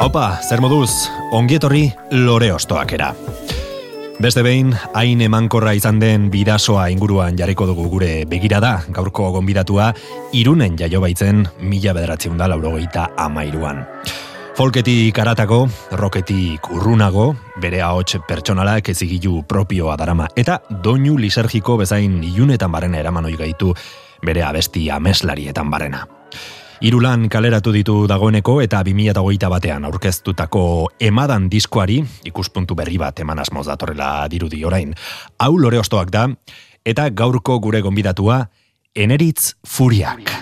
Opa, zer moduz, ongietorri lore ostoak era. Beste behin, hain emankorra izan den bidasoa inguruan jarriko dugu gure begirada, gaurko gonbidatua, irunen jaio baitzen mila bederatzen da laurogeita amairuan. Folketik karatako, roketik urrunago, bere ahots pertsonalak ezigilu propioa darama, eta doinu lisergiko bezain ilunetan barena eraman gaitu bere abesti ameslarietan barena. Irulan kaleratu ditu dagoeneko eta 2008 batean aurkeztutako emadan diskoari, ikuspuntu berri bat eman asmoz datorrela dirudi orain, hau lore ostoak da, eta gaurko gure gonbidatua, eneritz furiak.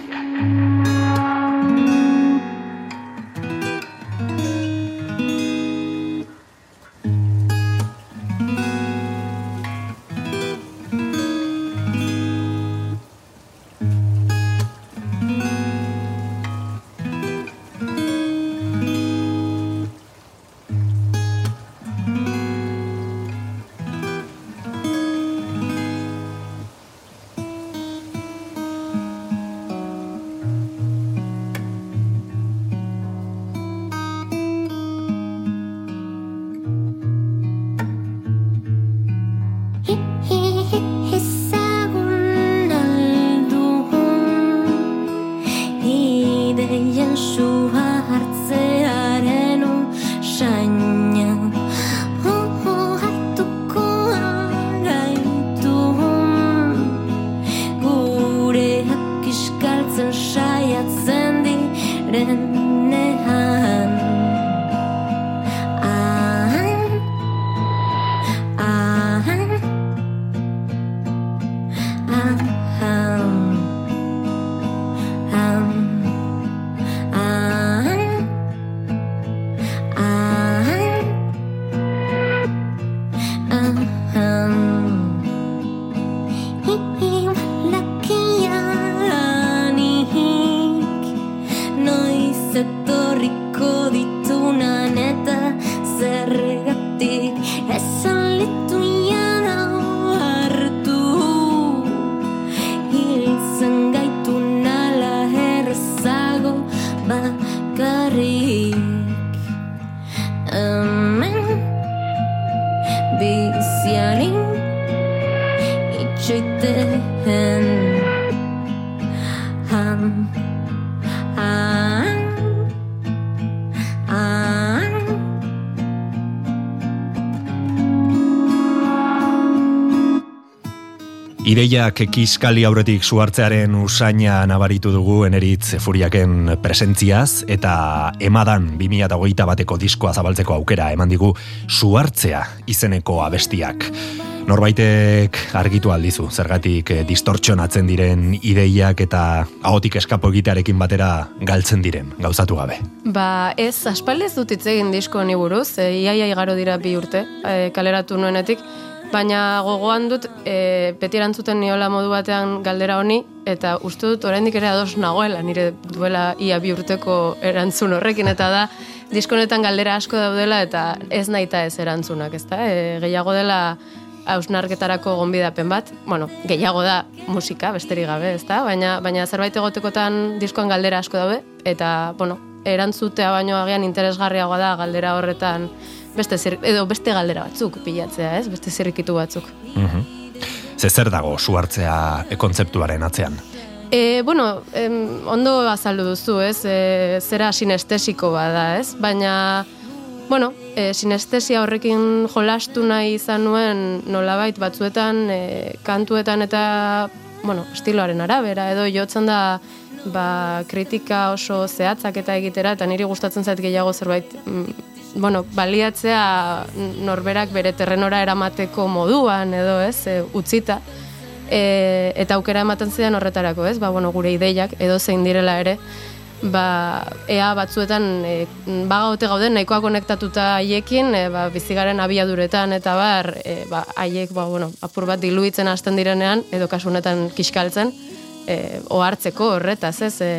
Ideiak kiskali aurretik suartzearen usaina nabaritu dugu eneritz furiaken presentziaz eta emadan 2008 bateko diskoa zabaltzeko aukera eman digu suartzea izeneko abestiak. Norbaitek argitu aldizu, zergatik eh, distortxonatzen diren ideiak eta ahotik eskapo egitearekin batera galtzen diren, gauzatu gabe. Ba, ez, aspaldez dut egin disko ni buruz, e, iaia igaro dira bi urte, e, kaleratu nuenetik, baina gogoan dut e, beti erantzuten niola modu batean galdera honi eta uste dut oraindik ere ados nagoela nire duela ia bi urteko erantzun horrekin eta da diskonetan galdera asko daudela eta ez naita ez erantzunak, ezta? E, gehiago dela hausnarketarako gonbidapen bat, bueno, gehiago da musika, besterik gabe, ezta? Baina, baina zerbait egotekotan diskoan galdera asko daude, eta, bueno, erantzutea baino agian interesgarriagoa da galdera horretan beste zer, edo beste galdera batzuk pilatzea, ez? Beste zirrikitu batzuk. Mhm. Ze zer dago suhartzea e kontzeptuaren atzean? E, bueno, em, ondo azaldu duzu, ez? E, zera sinestesiko bada, ez? Baina, bueno, e, sinestesia horrekin jolastu nahi izan nuen nolabait batzuetan, e, kantuetan eta, bueno, estiloaren arabera, edo jotzen da ba, kritika oso zehatzak eta egitera, eta niri gustatzen zait gehiago zerbait mm, bueno, baliatzea norberak bere terrenora eramateko moduan edo, ez, e, utzita. E, eta aukera ematen zidan horretarako, ez? Ba, bueno, gure ideiak edo zein direla ere ba, ea batzuetan e, bagaute gauden nahikoa konektatuta haiekin, e, ba, bizigaren abiaduretan eta bar, e, ba, haiek ba, bueno, apur bat diluitzen hasten direnean, edo kasunetan kiskaltzen, e, ohartzeko horretaz, ez? E,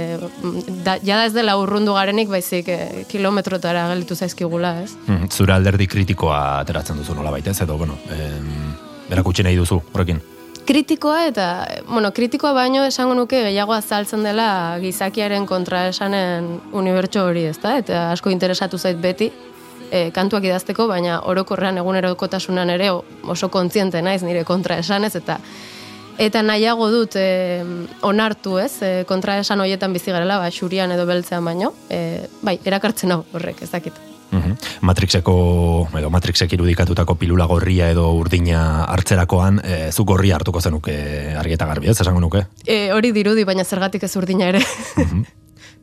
da, jada ez dela urrundu garenik, baizik e, kilometrotara gelitu zaizkigula, ez? Mm, zura alderdi kritikoa ateratzen duzu nola baita, ez? Edo, bueno, em, berakutsi nahi duzu, horrekin? Kritikoa eta, bueno, kritikoa baino esango nuke gehiago azaltzen dela gizakiaren kontra esanen unibertso hori, ez da? Eta asko interesatu zait beti, e, kantuak idazteko, baina orokorrean egunerokotasunan ere oso kontziente naiz nire kontra esanez, eta Eta nahiago dut e, onartu ez, e, kontra esan hoietan bizi garela, ba, xurian edo beltzean baino, e, bai, erakartzen hau horrek, ez dakit. Mm Matrixeko, edo Matrixek irudikatutako pilula gorria edo urdina hartzerakoan, e, zu gorria hartuko zenuke argieta garbi, ez esango nuke? E, hori dirudi, baina zergatik ez urdina ere. Mhm.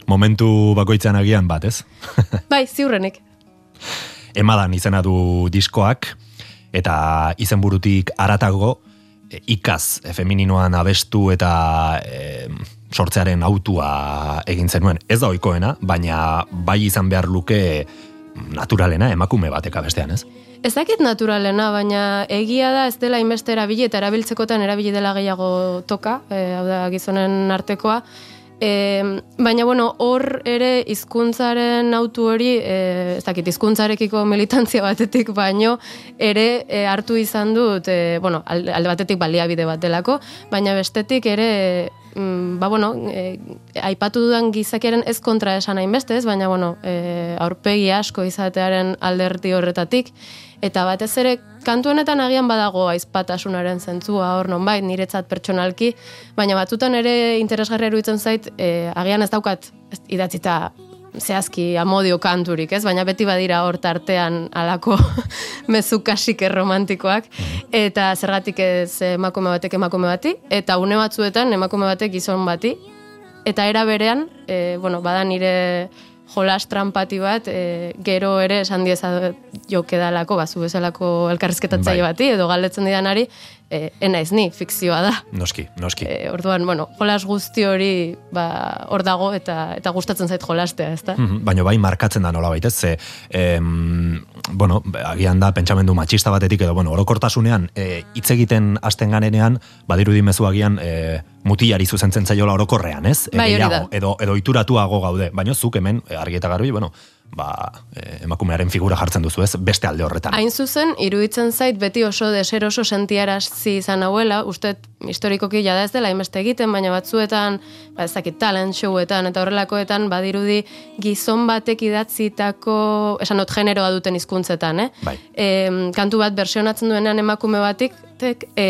Momentu bakoitzan agian bat, ez? bai, ziurrenik. Emadan izena du diskoak, eta izenburutik aratago, e, ikaz e, femininoan abestu eta e, sortzearen autua egin zenuen. Ez da oikoena, baina bai izan behar luke naturalena emakume batek abestean, ez? Ez dakit naturalena, baina egia da ez dela inbeste erabili eta erabiltzekotan erabili dela gehiago toka, e, hau da gizonen artekoa, E, baina, bueno, hor ere hizkuntzaren autu hori, e, ez dakit, hizkuntzarekiko militantzia batetik, baino ere e, hartu izan dut, e, bueno, alde batetik baliabide bat delako, baina bestetik ere, mm, ba, bueno, e, aipatu dudan gizakiaren ez kontra esan hain ez, baina, bueno, e, aurpegi asko izatearen alderti horretatik, eta batez ere kantu honetan agian badago aizpatasunaren zentzua hor nonbait niretzat pertsonalki, baina batzutan ere interesgarria eruditzen zait e, agian ez daukat idatzita zehazki amodio kanturik, ez? Baina beti badira hor tartean alako mezu kasik erromantikoak eta zergatik ez emakume batek emakume bati eta une batzuetan emakume batek gizon bati eta era berean, e, bueno, bada nire jolas trampati bat, e, gero ere esan dieza jokedalako, bazu bezalako elkarrizketatzaile bai. bati, edo galdetzen didanari, e, ena ez ni, fikzioa da. Noski, noski. E, orduan, bueno, jolas guzti hori ba, hor dago eta eta gustatzen zait jolastea, ezta? Mm -hmm, baina bai markatzen da nola baita, ze, em, bueno, agian da pentsamendu matxista batetik, edo, bueno, orokortasunean, e, hitz egiten hasten ganenean, badirudi mezu agian, e, mutilari zuzentzen zaiola orokorrean, ez? bai, edo, edo ituratuago gaude, baina zuk hemen, e, argi eta garbi, bueno, ba, e, emakumearen figura jartzen duzu ez, beste alde horretan. Hain zuzen, iruditzen zait beti oso deser oso sentiarazi izan hauela, uste historikoki jada ez dela inbeste egiten, baina batzuetan, ba, ez dakit talent showetan eta horrelakoetan, badirudi gizon batek idatzitako, esan not generoa duten hizkuntzetan, eh? Bai. E, kantu bat versionatzen duenean emakume batik, tek, e,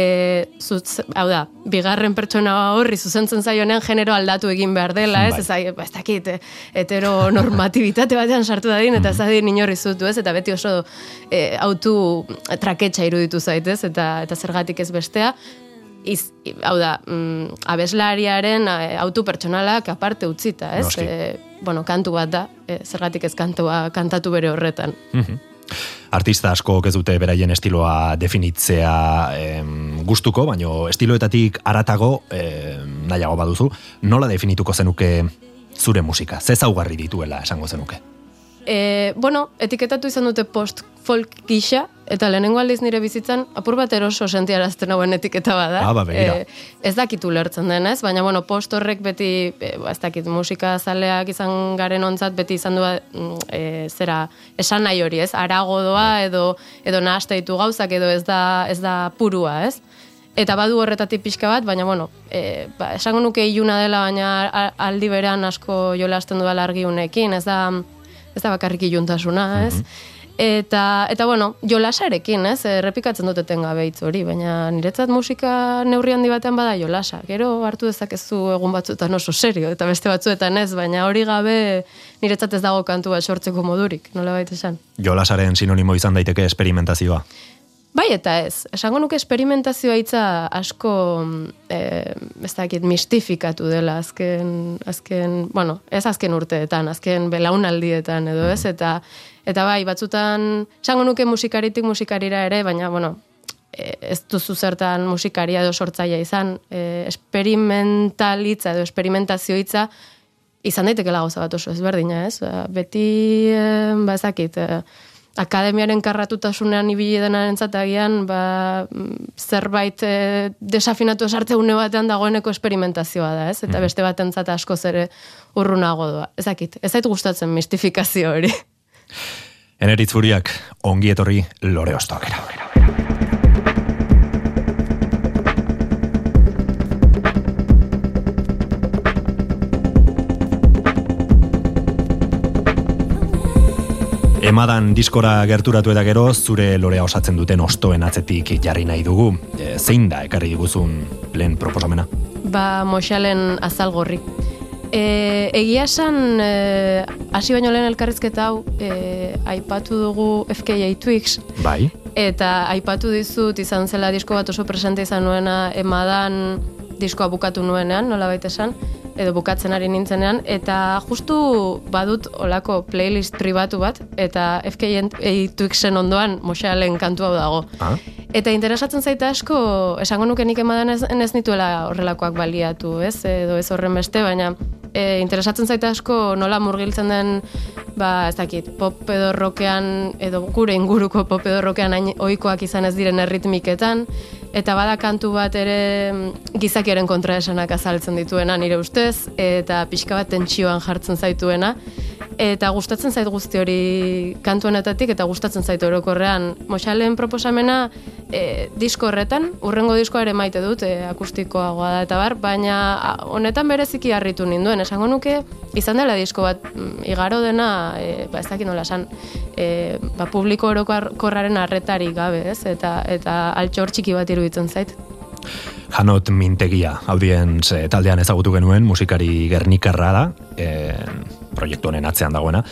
zutz, hau da, bigarren pertsona horri zuzentzen zaionean genero aldatu egin behar dela, ez? Bai. Ez, ez dakit, eh, hetero normatibitate batean sartu dadin, eta ez dadin inorri zutu, ez? Eta beti oso e, autu traketxa iruditu zaitez, eta eta zergatik ez bestea. Iz, hau da, mm, abeslariaren autu pertsonalak aparte utzita, ez? E, bueno, kantu bat da, e, zergatik ez kantua kantatu bere horretan. Mm artista asko ez dute beraien estiloa definitzea em, gustuko, baino estiloetatik aratago em, nahiago baduzu, nola definituko zenuke zure musika? Ze zaugarri dituela esango zenuke? E, bueno, etiketatu izan dute post folk gisa, eta lehenengo aldiz nire bizitzan, apur bat eroso sentiarazten hauen etiketa bada. Ah, ba, e, ez dakitu lertzen denez, baina bueno, post horrek beti, e, ez dakit musika zaleak izan garen ontzat, beti izan du mm, e, zera, esan nahi hori, ez? Arago doa, edo, edo nahazte ditu gauzak, edo ez da, ez da purua, ez? Eta badu horretatik pixka bat, baina bueno, e, ba, esango nuke iluna dela, baina aldi berean asko jolasten duela argiunekin, ez da, ez da bakarrik iluntasuna, ez? Mhm. Eta, eta bueno, jolasarekin, ez, errepikatzen duteten gabe hori, baina niretzat musika neurri handi batean bada jolasa. Gero hartu dezakezu egun batzuetan oso serio, eta beste batzuetan ez, baina hori gabe niretzat ez dago kantu bat sortzeko modurik, nola baita esan. Jolasaren sinonimo izan daiteke esperimentazioa. Bai eta ez, esango nuke esperimentazioa hitza asko e, ez dakit mistifikatu dela azken, azken, bueno, ez azken urteetan, azken belaunaldietan edo ez, eta eta bai, batzutan, esango nuke musikaritik musikarira ere, baina, bueno, e, ez duzu zertan musikaria edo sortzaia izan, e, esperimentalitza edo esperimentazio hitza izan daitekela gauza bat oso ezberdina, ez? Ba, beti, eh, ba ezakit, eh, akademiaren karratutasunean ibili denaren zatagian, ba, mm, zerbait eh, desafinatu esarte une batean dagoeneko esperimentazioa da, ez? Eta beste baten zata asko zere urrunago doa. Ezakit, ez zait gustatzen mistifikazio hori. Eneritz furiak, ongi etorri lore ostokera. Emadan diskora gerturatu eta gero, zure lorea osatzen duten ostoen atzetik jarri nahi dugu. E, zein da ekarri diguzun lehen proposamena? Ba, moxalen azal gorri. E, egia esan, e, hasi baino lehen elkarrizketa hau, e, aipatu dugu FKA Twix. Bai. Eta aipatu dizut izan zela disko bat oso presente izan nuena emadan diskoa bukatu nuenean, nola baita esan edo bukatzen ari nintzenean, eta justu badut olako playlist pribatu bat, eta FKN Twixen ondoan Moxalen kantu hau dago. Ah. Eta interesatzen zaita asko, esango nuke nik emadan ez, ez nituela horrelakoak baliatu, ez? Edo ez horren beste, baina e, interesatzen zaita asko nola murgiltzen den, ba, ez dakit, pop edo rokean, edo gure inguruko pop edo rokean oikoak izan ez diren erritmiketan, eta bada kantu bat ere mm, gizakiaren kontraesanak azaltzen dituena nire ustez, eta pixka bat tentsioan jartzen zaituena, eta gustatzen zait guzti hori kantuenetatik, eta gustatzen zait orokorrean. Moxalen proposamena e, disko horretan, urrengo diskoa ere maite dut, e, akustikoagoa da eta bar, baina honetan bereziki harritu ninduen, esango nuke, izan dela disko bat mm, igaro dena, e, ba ez dakit nola esan, e, ba, publiko orokorraren arretarik gabe, ez? Eta, eta altxor txiki bat iruditzen zait. Hanot Mintegia, audientz e, taldean ezagutu genuen, musikari gernikarra da, e, proiektu honen atzean dagoena,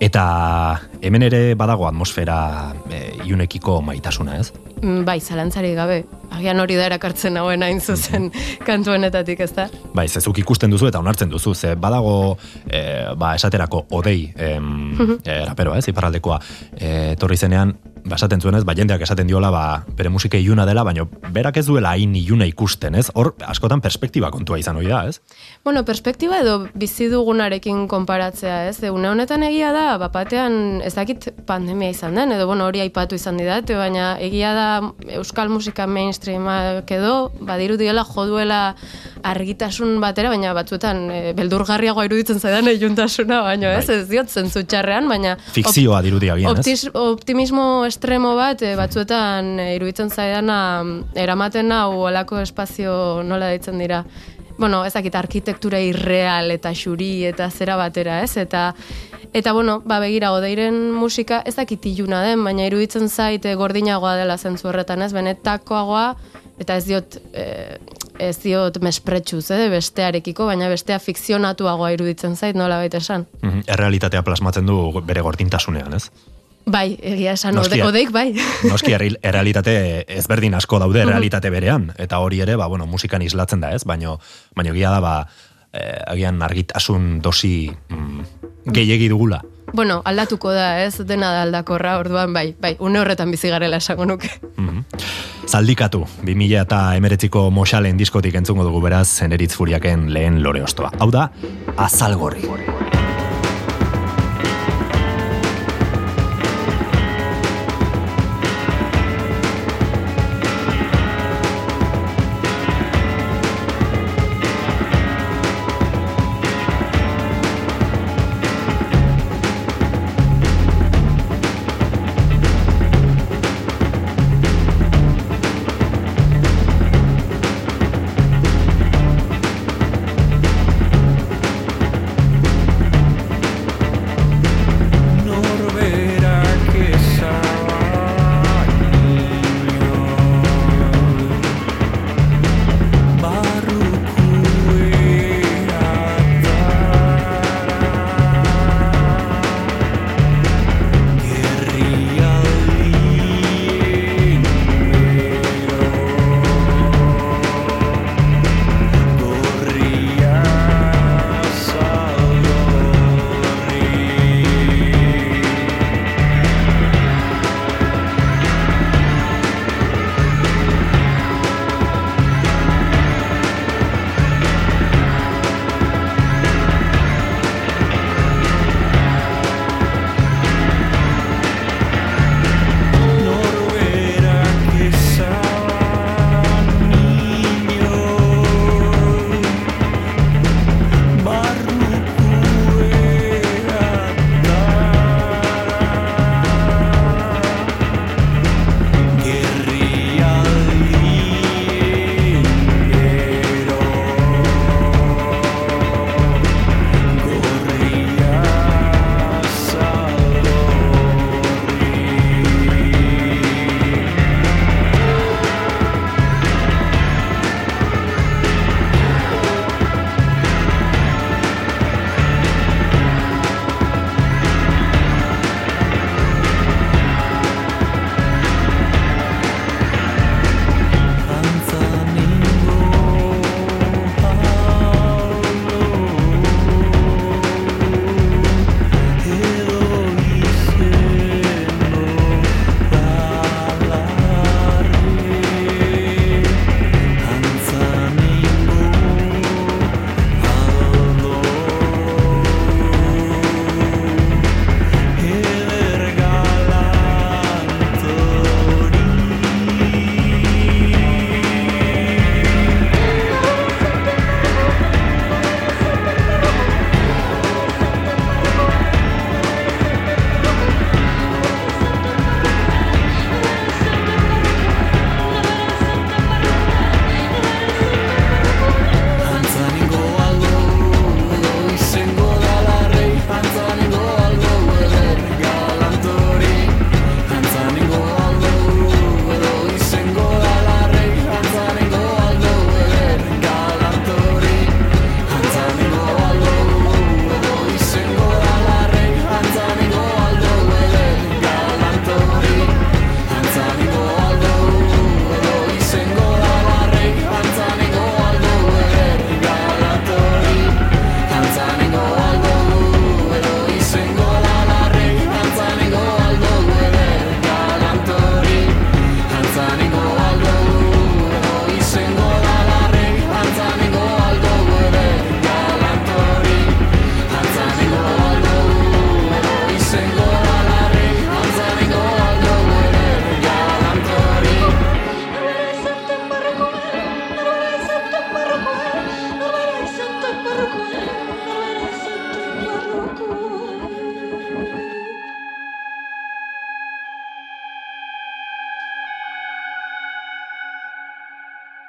eta hemen ere badago atmosfera e, iunekiko maitasuna, ez? Mm, bai, zalantzari gabe. Agian hori da erakartzen hauen hain zuzen kantuenetatik, ez da? Bai, zezuk ikusten duzu eta onartzen duzu, ze badago, e, ba, esaterako odei, em, e, rapero, ez, iparraldekoa, e, torri zenean, basaten zuenez, ba, jendeak esaten diola, ba, bere musika iluna dela, baina berak ez duela hain iluna ikusten, ez? Hor, askotan perspektiba kontua izan hori da, ez? Bueno, perspektiba edo bizi dugunarekin konparatzea, ez? De, honetan egia da, bapatean ezakit pandemia izan den, edo bueno, hori aipatu izan didate, baina egia da euskal musika mainstreamak edo, badiru diela joduela argitasun batera, baina batzuetan e, beldurgarriagoa iruditzen zaidan eguntasuna, baina ez, bai. ez diot zentzutxarrean, baina... Fikzioa dirudia gian, ez? Optimismo estremo bat, e, batzuetan e, iruditzen zaidana eramaten hau olako espazio nola deitzen dira. Bueno, ezakit arkitektura irreal eta xuri eta zera batera, ez? Eta Eta bueno, ba begira godeiren musika ez dakit iluna den, baina iruditzen zait gordinagoa dela zentzu horretan, ez? Benetakoagoa eta ez diot e, ez diot mespretsuz, eh, bestearekiko, baina bestea fikzionatuagoa iruditzen zait, nola baita esan. Mm Errealitatea plasmatzen du bere gordintasunean, ez? Bai, egia esan, ode, odeik bai. Noski, errealitate ezberdin asko daude errealitate berean, eta hori ere, ba, bueno, musikan islatzen da, ez? Baino, baino egia da, ba, eh, agian argitasun dosi mm, gehiegi dugula. Bueno, aldatuko da, ez? Dena da aldakorra, orduan, bai, bai, une horretan bizi garela esango nuke. Mm Zaldikatu, 2000 eta emeretziko Moxalen diskotik entzungo dugu beraz, zeneritz furiaken lehen lore ostoa. Hau da, azalgorri. Azalgorri.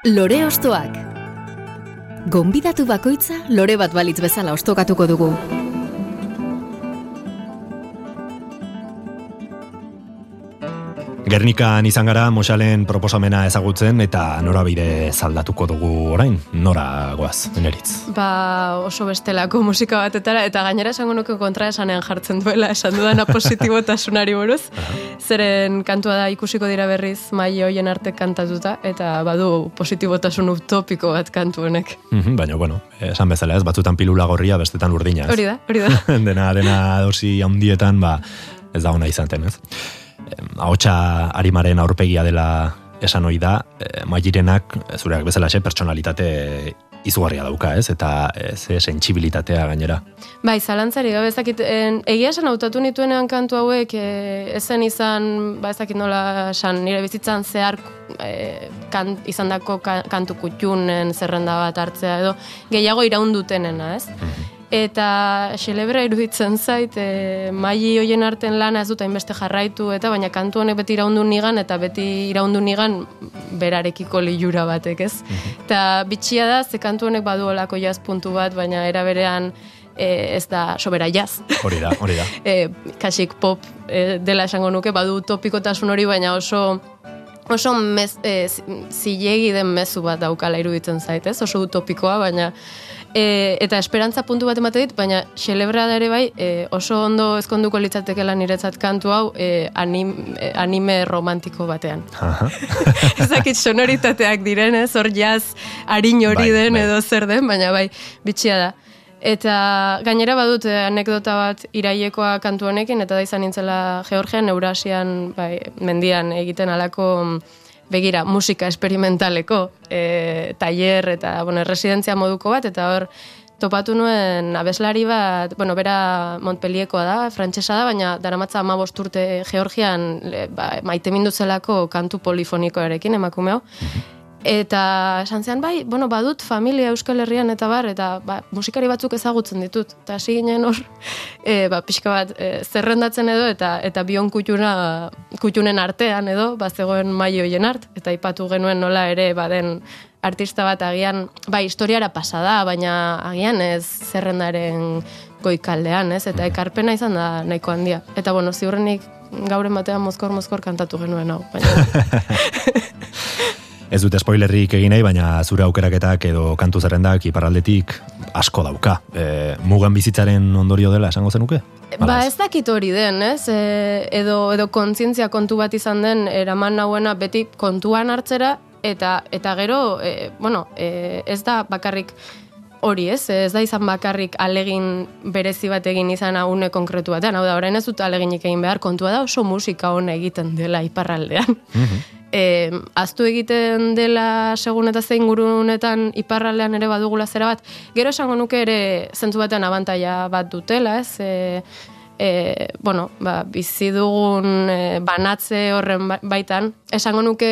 Lore Ostoak. Gonbidatu bakoitza lore bat balitz bezala ostokatuko dugu. Gernikan izan gara Mosalen proposamena ezagutzen eta norabide zaldatuko dugu orain, nora goaz, eneritz. Ba oso bestelako musika batetara eta gainera esango nuke kontra esanean jartzen duela esan dudana positibotasunari buruz. Zeren kantua da ikusiko dira berriz mai hoien arte kantatuta eta badu positibotasun utopiko bat kantu honek. Mhm, baina, bueno, esan bezala ez, batzutan pilula gorria, bestetan urdina. Ez? Hori da, hori da. dena, dena dosi handietan, ba, ez da ona izanten, ez? ahotsa arimaren aurpegia dela esan ohi da, e, maigirenak, zureak bezala xe, personalitate izugarria dauka, ez? Eta ze sentsibilitatea gainera. Bai, zalantzari gabe ezakit, egia esan hautatu nituenean kantu hauek, e, ezen izan, ba ezakit nola esan, nire bizitzan zehar e, kan, izan dako kantu kutxunen zerrenda bat hartzea edo, gehiago iraundutenena, ez? Mhm. Eta xelebra iruditzen zait, e, maili hoien arten lana ez dut hainbeste jarraitu, eta baina kantu honek beti iraundu nigan, eta beti iraundu nigan berarekiko liura batek, ez? Mhm. Eta bitxia da, ze kantu honek badu olako jaz puntu bat, baina era berean e, ez da sobera jaz. Hori da, hori da. e, kasik pop e, dela esango nuke, badu topikotasun hori, baina oso oso mez, e, zilegi den mezu bat daukala iruditzen zait, ez? Oso utopikoa, baina E, eta esperantza puntu bat emate dit, baina xelebra da ere bai, e, oso ondo ezkonduko litzatekela niretzat kantu hau e, anim, e, anime romantiko batean. Ezakit sonoritateak diren, ez, hor jaz harin hori bai, den bai. edo zer den, baina bai, bitxia da. Eta gainera badut e, anekdota bat iraiekoa kantu honekin, eta da izan nintzela Georgian, Eurasian, bai, mendian egiten alako begira, musika esperimentaleko e, tailer eta, bueno, residentzia moduko bat, eta hor, topatu nuen abeslari bat, bueno, bera Montpelliekoa da, frantsesa da, baina daramatza ama urte Georgian ba, maite mindu zelako kantu polifonikoarekin emakumeo. Eta esan zean, bai, bueno, badut familia Euskal Herrian eta bar, eta ba, musikari batzuk ezagutzen ditut. Eta hasi ginen hor, e, ba, pixka bat, e, zerrendatzen edo, eta eta bion kutxuna, kutxunen artean edo, ba, zegoen maioien art, eta ipatu genuen nola ere, baden artista bat agian, bai, historiara pasada, baina agian ez zerrendaren goikaldean, ez? Eta ekarpena izan da nahiko handia. Eta, bueno, ziurrenik gaur batean mozkor-mozkor kantatu genuen hau. Baina... Ez dute spoilerrik egin nahi, baina zure aukeraketak edo kantu zerrendak iparraldetik asko dauka. E, mugan bizitzaren ondorio dela esango zenuke? Ba ez dakit hori den, ez? E, edo, edo kontzientzia kontu bat izan den, eraman nahuena beti kontuan hartzera, eta eta gero, e, bueno, e, ez da bakarrik hori ez, ez da izan bakarrik alegin berezi bat egin izan une konkretu batean, hau da, orain ez dut aleginik egin behar, kontua da oso musika hona egiten dela iparraldean. Mm e, aztu egiten dela segun eta zein gurunetan iparraldean ere badugula zera bat, gero esango nuke ere zentzu batean abantaia bat dutela, ez? E, e, bueno, ba, bizi dugun e, banatze horren ba, baitan, esango nuke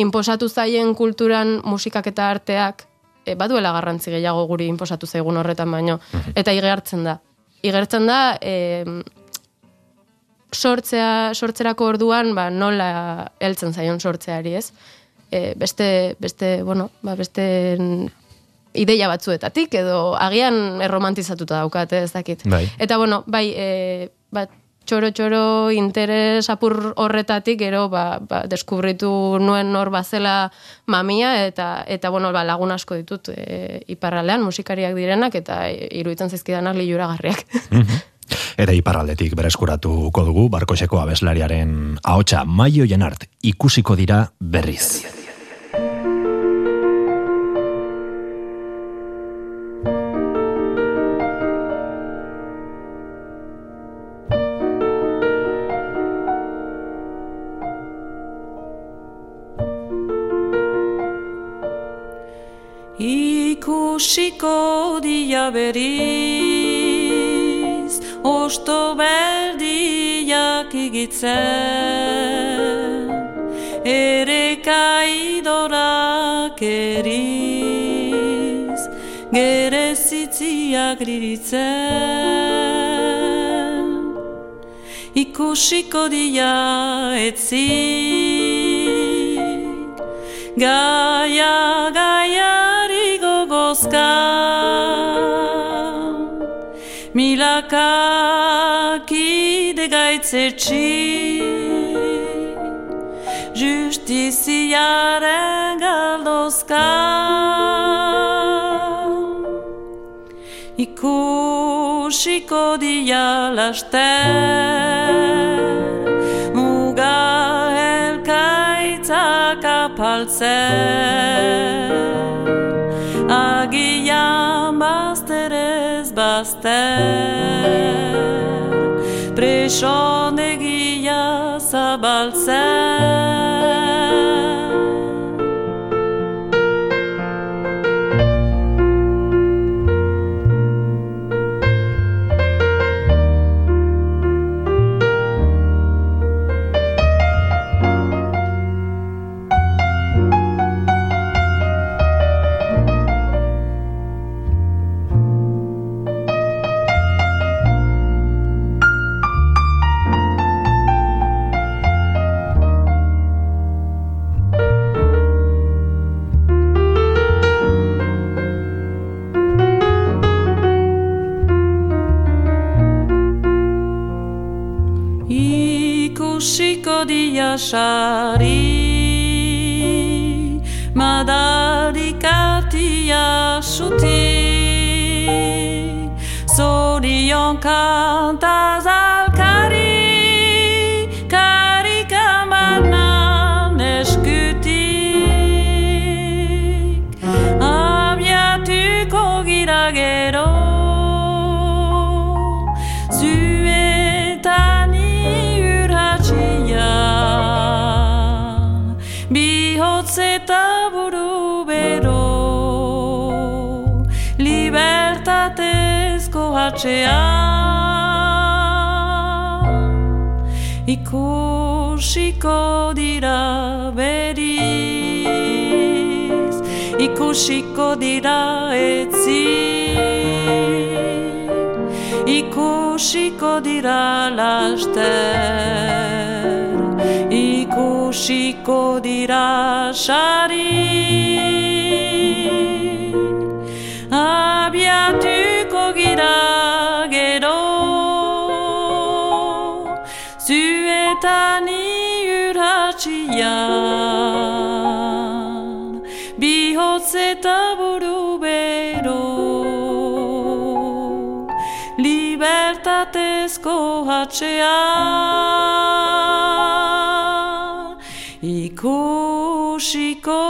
inposatu zaien kulturan musikak eta arteak e, baduela garrantzi gehiago guri inposatu zaigun horretan baino, mhm. eta igertzen da. Igertzen da, e, sortzea, sortzerako orduan, ba, nola heltzen zaion sortzeari, ez? E, beste, beste, bueno, ba, beste ideia batzuetatik, edo agian erromantizatuta daukate, ez dakit. Bai. Eta, bueno, bai, e, ba, txoro-txoro interes apur horretatik, gero, ba, ba, deskubritu nuen nor bazela mamia, eta, eta bueno, ba, lagun asko ditut e, iparralean, musikariak direnak, eta iruditzen zizkidanak liura garriak. Mhm. Eta iparraldetik bereskuratuko dugu barkoseko abeslariaren ahotsa maio jenart ikusiko dira berriz. Ikusiko dia beriz osto berdiak igitzen ere kaidorak eriz gere zitziak riritzen ikusiko dia etzik gaia gaiari gogozka milaka kide gaitzetsi justiziaren galdozka. Ikusiko dia laster. Muga elkaitzak apaltzen agian bazterez bazter. Presonegia zabaltzen hatxea ikusiko dira beriz ikusiko dira etzi ikusiko dira laster ikusiko dira sari. Abiatuko gira ikusiko ikusiko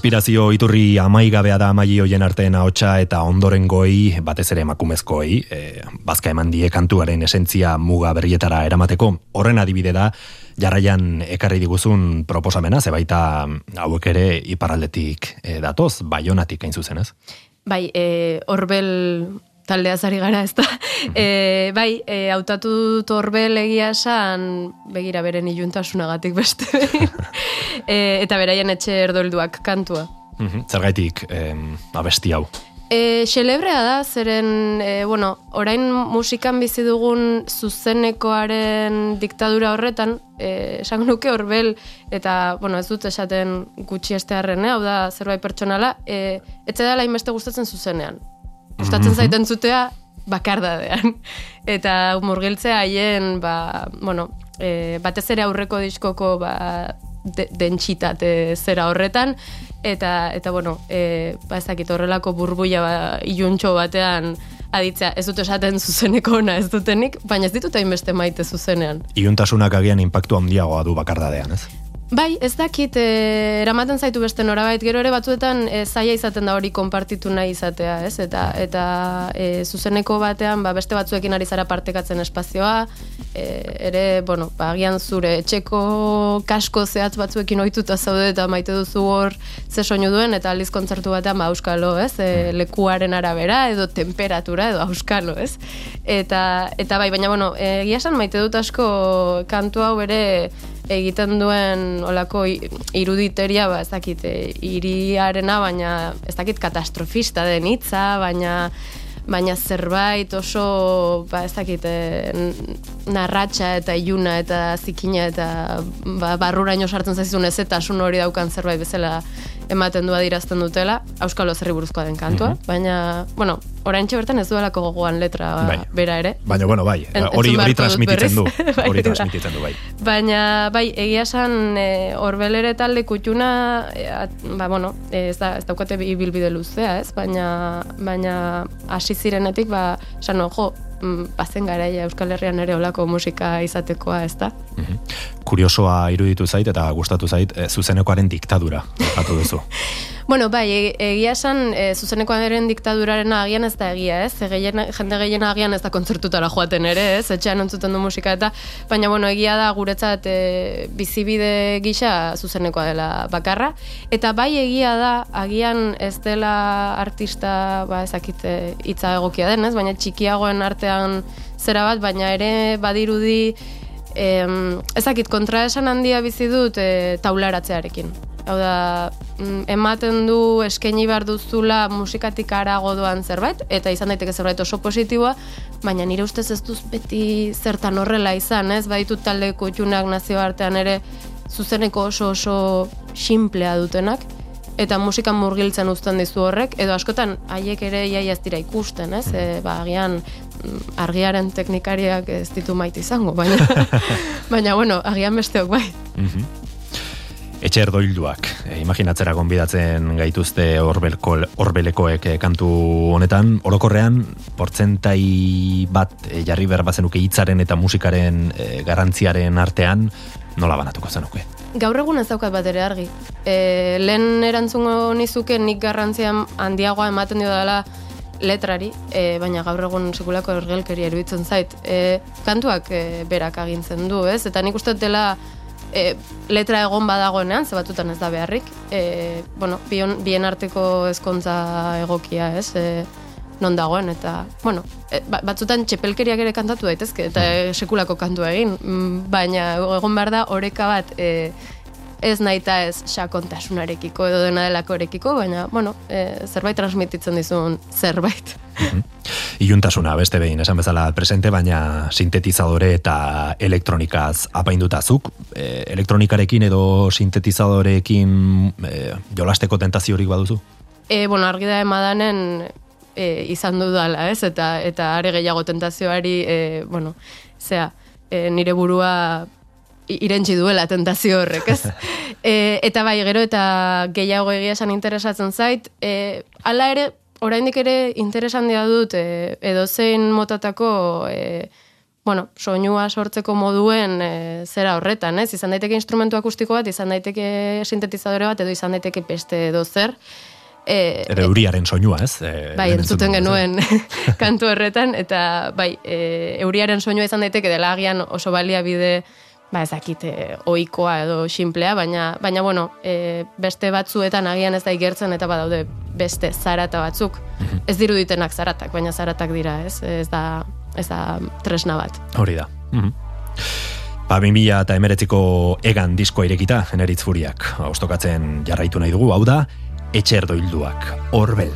Inspirazio iturri amaigabea da amai hoien artean ahotsa eta ondoren goi, batez ere emakumezkoei, e, bazka eman die kantuaren esentzia muga berrietara eramateko, horren adibide da, jarraian ekarri diguzun proposamena, zebaita hauek ere iparaldetik e, datoz, baionatik hain zuzen ez? Bai, e, orbel taldea zari gara, ez da. E, bai, e, hautatu dut orbel egia esan, begira beren iluntasunagatik beste. e, eta beraien etxe erdolduak kantua. Mhm, Zergaitik em, abesti hau. E, xelebrea da, zeren, e, bueno, orain musikan bizi dugun zuzenekoaren diktadura horretan, e, esango nuke horbel, eta, bueno, ez dut esaten gutxi estearren, eh? hau da, zerbait pertsonala, e, etxe dela inbeste gustatzen zuzenean. Gustatzen zaiten zutea, bakardadean. Eta murgiltzea haien, ba, bueno, e, batez ere aurreko diskoko, ba, de, dentsitate zera horretan, eta, eta bueno, e, ba, ezakit horrelako burbuia ba, iluntxo batean aditzea, ez dut esaten zuzeneko ona ez dutenik, baina ez ditut hainbeste maite zuzenean. Iuntasunak agian impactu handiagoa du bakardadean, ez? Bai, ez dakit, e, eramaten zaitu beste norabait, gero ere batzuetan e, zaila izaten da hori konpartitu nahi izatea, ez? Eta, eta e, zuzeneko batean, ba, beste batzuekin ari zara partekatzen espazioa, e, ere, bueno, ba, agian zure etxeko kasko zehatz batzuekin ohituta zaude eta maite duzu hor ze soinu duen, eta aliz kontzertu batean, ba, auskalo, ez? E, lekuaren arabera, edo temperatura, edo auskalo, ez? Eta, eta bai, baina, bueno, egia esan maite dut asko kantu hau ere egiten duen olako iruditeria, ba, ez dakit, e, iriarena, baina ez dakit katastrofista den hitza, baina baina zerbait oso, ba, ez dakit, e, narratxa eta iluna eta zikina eta ba, barruraino sartzen zaizun ez eta asun hori daukan zerbait bezala ematen du adirazten dutela, Euskal Zerri buruzkoa den kantua, mhm. baina, bueno, orain bertan ez duelako gogoan letra bai. bera ere. Baina, bueno, bai, hori hori transmititzen du, bai, hori transmititzen du, bai. Baina, bai, egia esan, e, orbelere talde kutxuna, e, ba, bueno, ez, da, ez daukate bilbide luzea, ez? Baina, baina, hasi zirenetik, ba, esan, jo, Mm, bazen garaia Euskal Herrian ere olako musika izatekoa, ez da? Mhm. Kuriosoa iruditu zait eta gustatu zait e, zuzenekoaren diktadura, atu duzu. Bueno, bai, e, egia esan, e, zuzeneko eren diktaduraren agian ez da egia, ez? E, jende gehien agian ez da kontzertutara joaten ere, ez? Etxean ontzuten du musika eta, baina, bueno, egia da guretzat e, bizibide gisa zuzenekoa dela bakarra. Eta bai egia da, agian ez dela artista, ba, ezakit hitza egokia den, ez? Baina txikiagoen artean zera bat, baina ere badirudi, em, ezakit kontraesan handia bizi dut e, taularatzearekin. Hau da, mm, ematen du eskaini behar duzula musikatik arago doan zerbait, eta izan daiteke zerbait oso positiboa, baina nire ustez ez duz beti zertan horrela izan, ez? Baitu talde kutxunak nazio artean ere zuzeneko oso oso simplea dutenak, eta musikan murgiltzen uzten dizu horrek, edo askotan haiek ere iaia ez dira ikusten, ez? E, ba, agian argiaren teknikariak ez ditu maite izango, baina, baina bueno, agian besteok bai. Mhm etxe erdoilduak. E, imaginatzera gonbidatzen gaituzte orbelko, orbelekoek e, kantu honetan, orokorrean, portzentai bat e, jarri behar bazenuke hitzaren eta musikaren e, garantziaren artean, nola banatuko zenuke? Gaur egun ez daukat bat ere argi. E, lehen erantzungo nizuke nik garrantzian handiagoa ematen dio dela letrari, e, baina gaur egun sekulako ergelkeri eruditzen zait. E, kantuak e, berak agintzen du, ez? Eta nik uste dela e, letra egon badagoenean, ze batutan ez da beharrik, e, bueno, bion, bien arteko ezkontza egokia, ez, e, non dagoen, eta, bueno, e, ba, batzutan txepelkeriak ere kantatu daitezke, eta e, sekulako kantu egin, mm, baina egon behar da, oreka bat, e, ez nahi eta ez sakontasunarekiko edo dena delako erekiko, baina, bueno, e, zerbait transmititzen dizun zerbait. Mhm. Iuntasuna, beste behin, esan bezala presente, baina sintetizadore eta elektronikaz apaindutazuk. E, elektronikarekin edo sintetizadorekin e, jolasteko tentaziorik baduzu? E, bueno, argi da emadanen e, izan dudala, ez? Eta, eta are gehiago tentazioari, e, bueno, zea, e, nire burua irentzi duela tentazio horrek, ez? e, eta bai, gero eta gehiago egia esan interesatzen zait, e, ala ere, oraindik ere interesan dira dut, e, edo zein motatako, e, bueno, soinua sortzeko moduen e, zera horretan, ez? Izan daiteke instrumentu akustiko bat, izan daiteke sintetizadore bat, edo izan daiteke beste edo zer, E, Ere euriaren soinua, ez? E, bai, entzuten genuen kantu horretan, eta bai, e, euriaren soinua izan daiteke dela agian oso balia bide ba ezakite ohikoa edo simplea, baina baina bueno, e, beste batzuetan agian ez da igertzen eta badaude beste zarata batzuk. Mhm. Ez diruditenak zaratak, baina zaratak dira, ez? Ez da ez da tresna bat. Hori da. Mm Ba, eta emeretziko egan diskoa irekita, eneritz furiak. Ostokatzen jarraitu nahi dugu, hau da, etxerdo hilduak, horbel.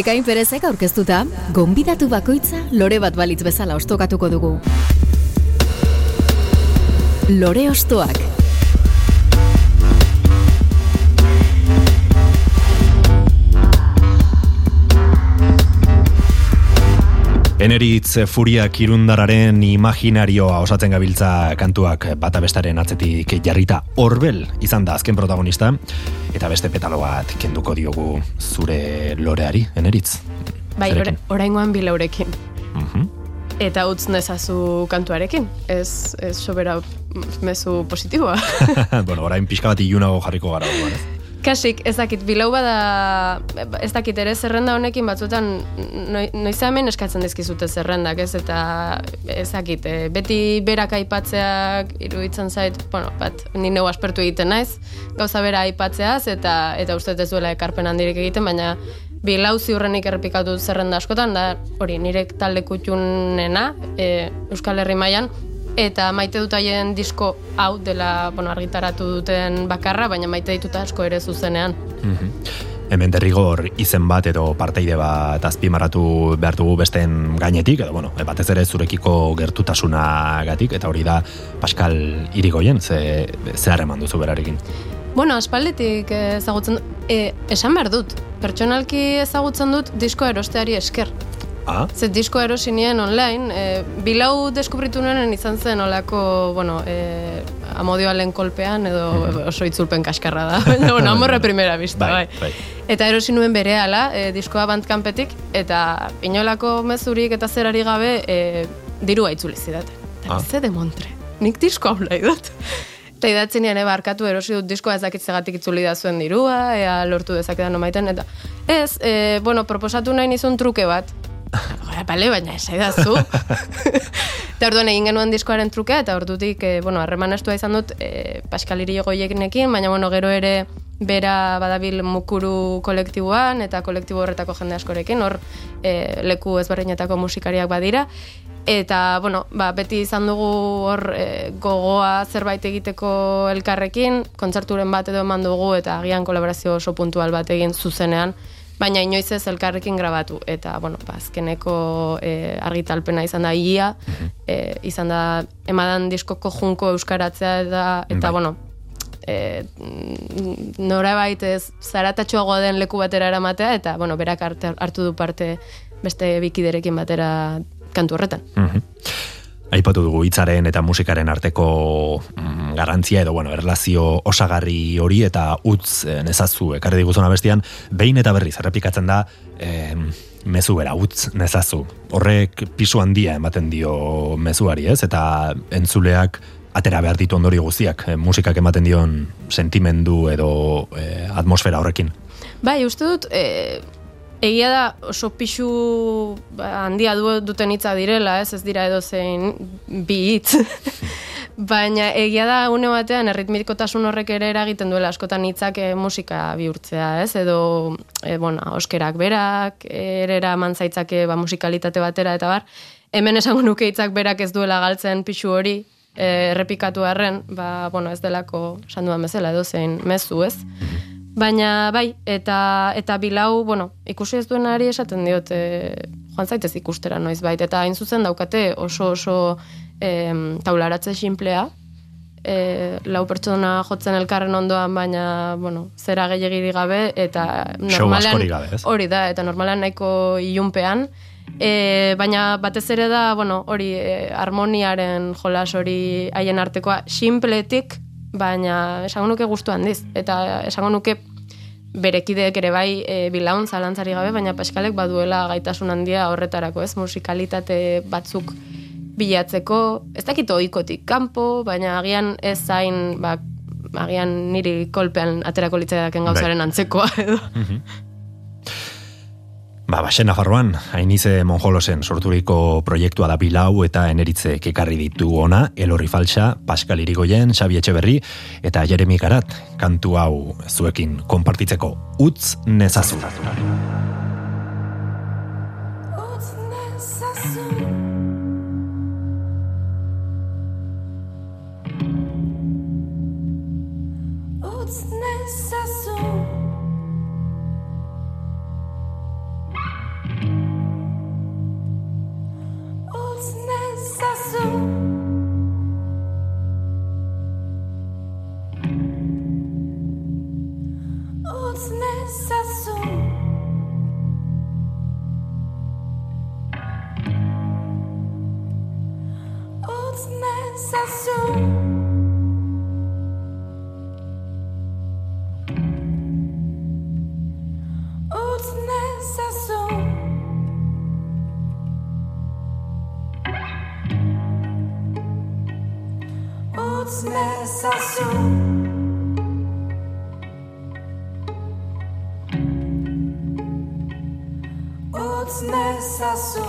Ekain perezek aurkeztuta, gonbidatu bakoitza lore bat balitz bezala ostokatuko dugu. Lore ostoak. Eneritz furiak irundararen imaginarioa osatzen gabiltza kantuak bata bestaren atzetik jarrita horbel izan da azken protagonista eta beste petalo bat kenduko diogu zure loreari, Eneritz. Bai, ora- oraingoan bilaurekin. Mhm. Eta utz nezazu kantuarekin. Ez, ez sobera mezu positiboa. bueno, orain pixka bat ilunago jarriko gara ez? Kasik, ez dakit, bilau bada, ez dakit ere zerrenda honekin batzutan noi, noiz hemen eskatzen dizkizute zerrendak, ez? Eta ez dakit, eh, beti berak aipatzeak iruditzen zait, bueno, bat, ni neu aspertu egiten naiz, gauza bera aipatzeaz, eta eta uste ez duela ekarpen handirik egiten, baina bilau ziurrenik errepikatu zerrenda askotan, da hori nire talde kutxunena, e, Euskal Herri mailan eta maite dut haien disko hau dela bueno, argitaratu duten bakarra, baina maite ditut asko ere zuzenean. Mhm. Hemen derrigor izen bat edo parteide bat azpimarratu behar dugu besteen gainetik, edo bueno, batez ere zurekiko gertutasunagatik, eta hori da Pascal Irigoyen, ze, ze harreman duzu berarekin. Bueno, aspalditik eh, ezagutzen e, esan behar dut, pertsonalki ezagutzen dut disko erosteari esker. Ah, Ze disko erosi nien online, e, bilau deskubritu nuen izan zen olako, bueno, e, amodioalen kolpean edo oso itzulpen kaskarra da. Bueno, amorra primera vista, bai, bai. bai. Eta erosi nuen bere ala, e, diskoa bandkampetik, eta inolako mezurik eta zerari gabe e, dirua itzuli zidaten. Eta Ah. ze demontre, nik disko hau nahi dut. Eta idatzen nien barkatu erosi dut diskoa ez dakitzegatik itzuli da zuen dirua, ea lortu dezakedan nomaiten, eta ez, e, bueno, proposatu nahi nizun truke bat. Gara, bale, baina da zu. eta orduan egin genuen diskoaren trukea, eta ordutik, e, bueno, harreman estua izan dut, e, Pascal Irigoyenekin, baina, bueno, gero ere bera badabil mukuru kolektiboan, eta kolektibo horretako jende askorekin, hor e, leku ezberdinetako musikariak badira, Eta, bueno, ba, beti izan dugu hor e, gogoa zerbait egiteko elkarrekin, kontzerturen bat edo eman dugu eta agian kolaborazio oso puntual bat egin zuzenean, baina inoiz ez elkarrekin grabatu. Eta, bueno, ba, azkeneko e, argitalpena izan da ia, e, izan da emadan diskoko junko euskaratzea eta, eta Bai. bueno, e, nora ez zaratatxoagoa den leku batera eramatea, eta, bueno, berak hartu du parte beste bikiderekin batera kantu horretan. Mhm. Aipatu dugu hitzaren eta musikaren arteko mm, garantzia edo bueno, erlazio osagarri hori eta utz eh, nezazu ekarri diguzuna bestian, behin eta berriz errepikatzen da eh, mezu bera, utz nezazu. Horrek pisu handia ematen dio mezuari, ez? Eta entzuleak atera behar ditu ondorio guztiak, eh, musikak ematen dion sentimendu edo eh, atmosfera horrekin. Bai, uste dut, e, egia da oso pixu ba, handia du, duten hitza direla, ez ez dira edozein bi hitz. Baina egia da une batean erritmikotasun horrek ere eragiten duela askotan hitzak e, musika bihurtzea, ez? Edo, e, bueno, oskerak berak, ere eraman zaitzake ba, musikalitate batera eta bar. Hemen esango nuke hitzak berak ez duela galtzen pixu hori, e, errepikatu arren, ba, bueno, ez delako esan dudan bezala edozein mezu, ez? Baina bai, eta eta bilau, bueno, ikusi ez duenari esaten diot, e, joan zaitez ikustera noiz bait, eta hain zuzen daukate oso oso em, taularatze simplea, e, lau pertsona jotzen elkarren ondoan, baina, bueno, zera gehiagirik gabe, eta normalean, gabe, hori da, eta normalean nahiko ilunpean, E, baina batez ere da, bueno, hori e, harmoniaren jolas hori haien artekoa simpletik, baina esango nuke gustu handiz. Eta esango nuke berekideek ere bai e, bilaun zalantzari gabe, baina Paskalek baduela gaitasun handia horretarako, ez musikalitate batzuk bilatzeko, ez dakit ohikotik kanpo, baina agian ez zain, ba, agian niri kolpean aterako litzaidaken gauzaren antzekoa edo. Ba, Baxen Nafarroan, hainize Monjolosen sorturiko proiektua da bilau eta eneritze kekarri ditu ona, Elorri Falsa, Pascal Irigoyen, Xabi Etxeberri eta Jeremi Garat, kantu hau zuekin konpartitzeko. Utz nezazu nocne zasu.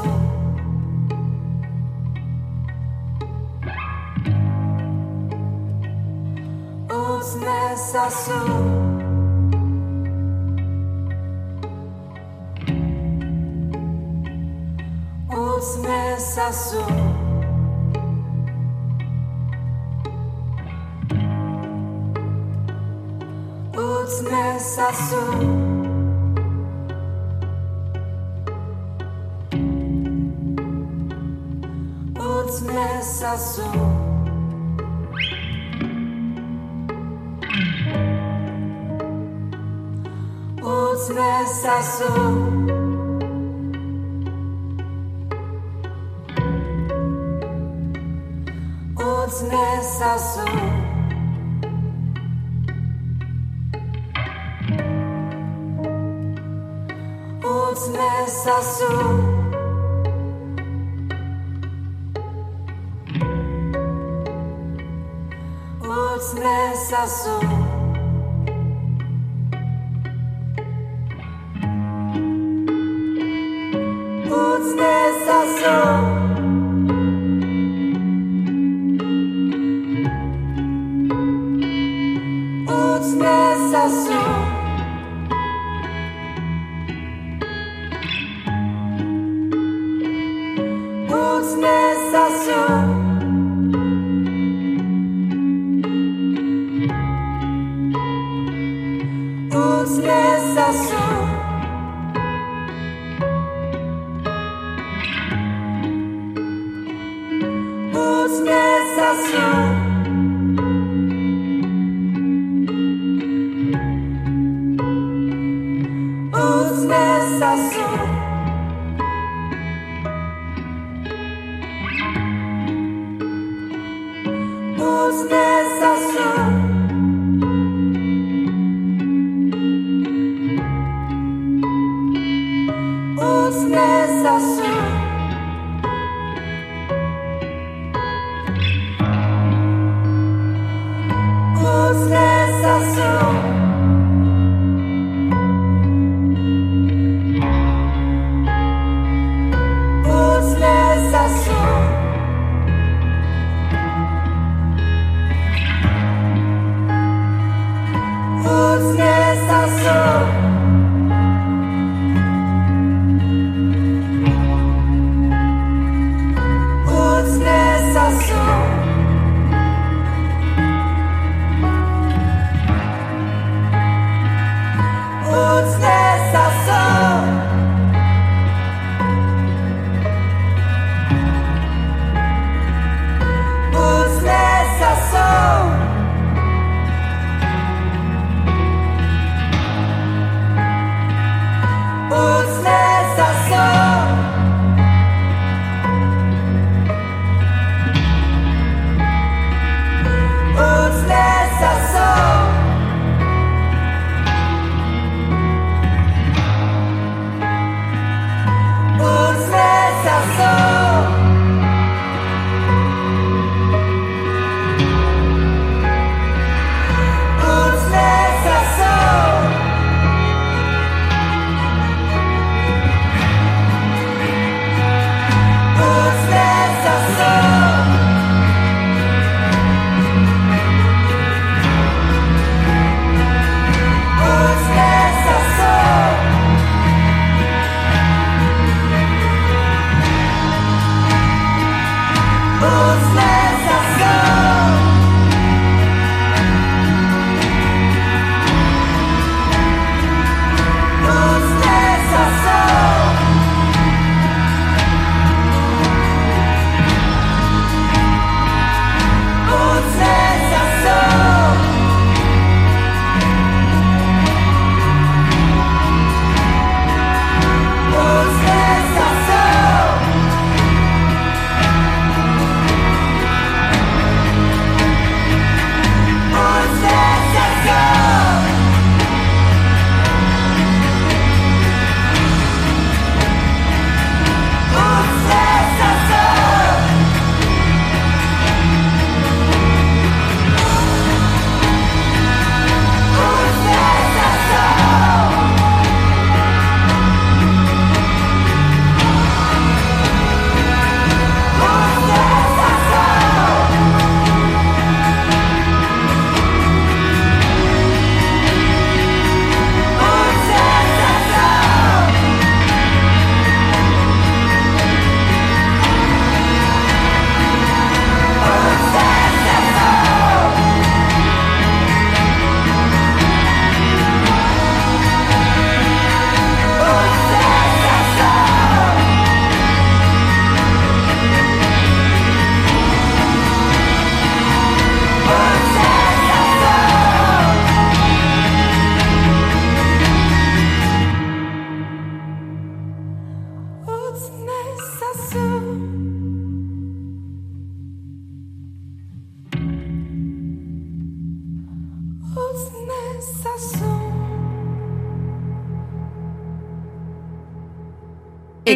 Uzne zasu. Uzne zasu. Uzne zasu. Outras ações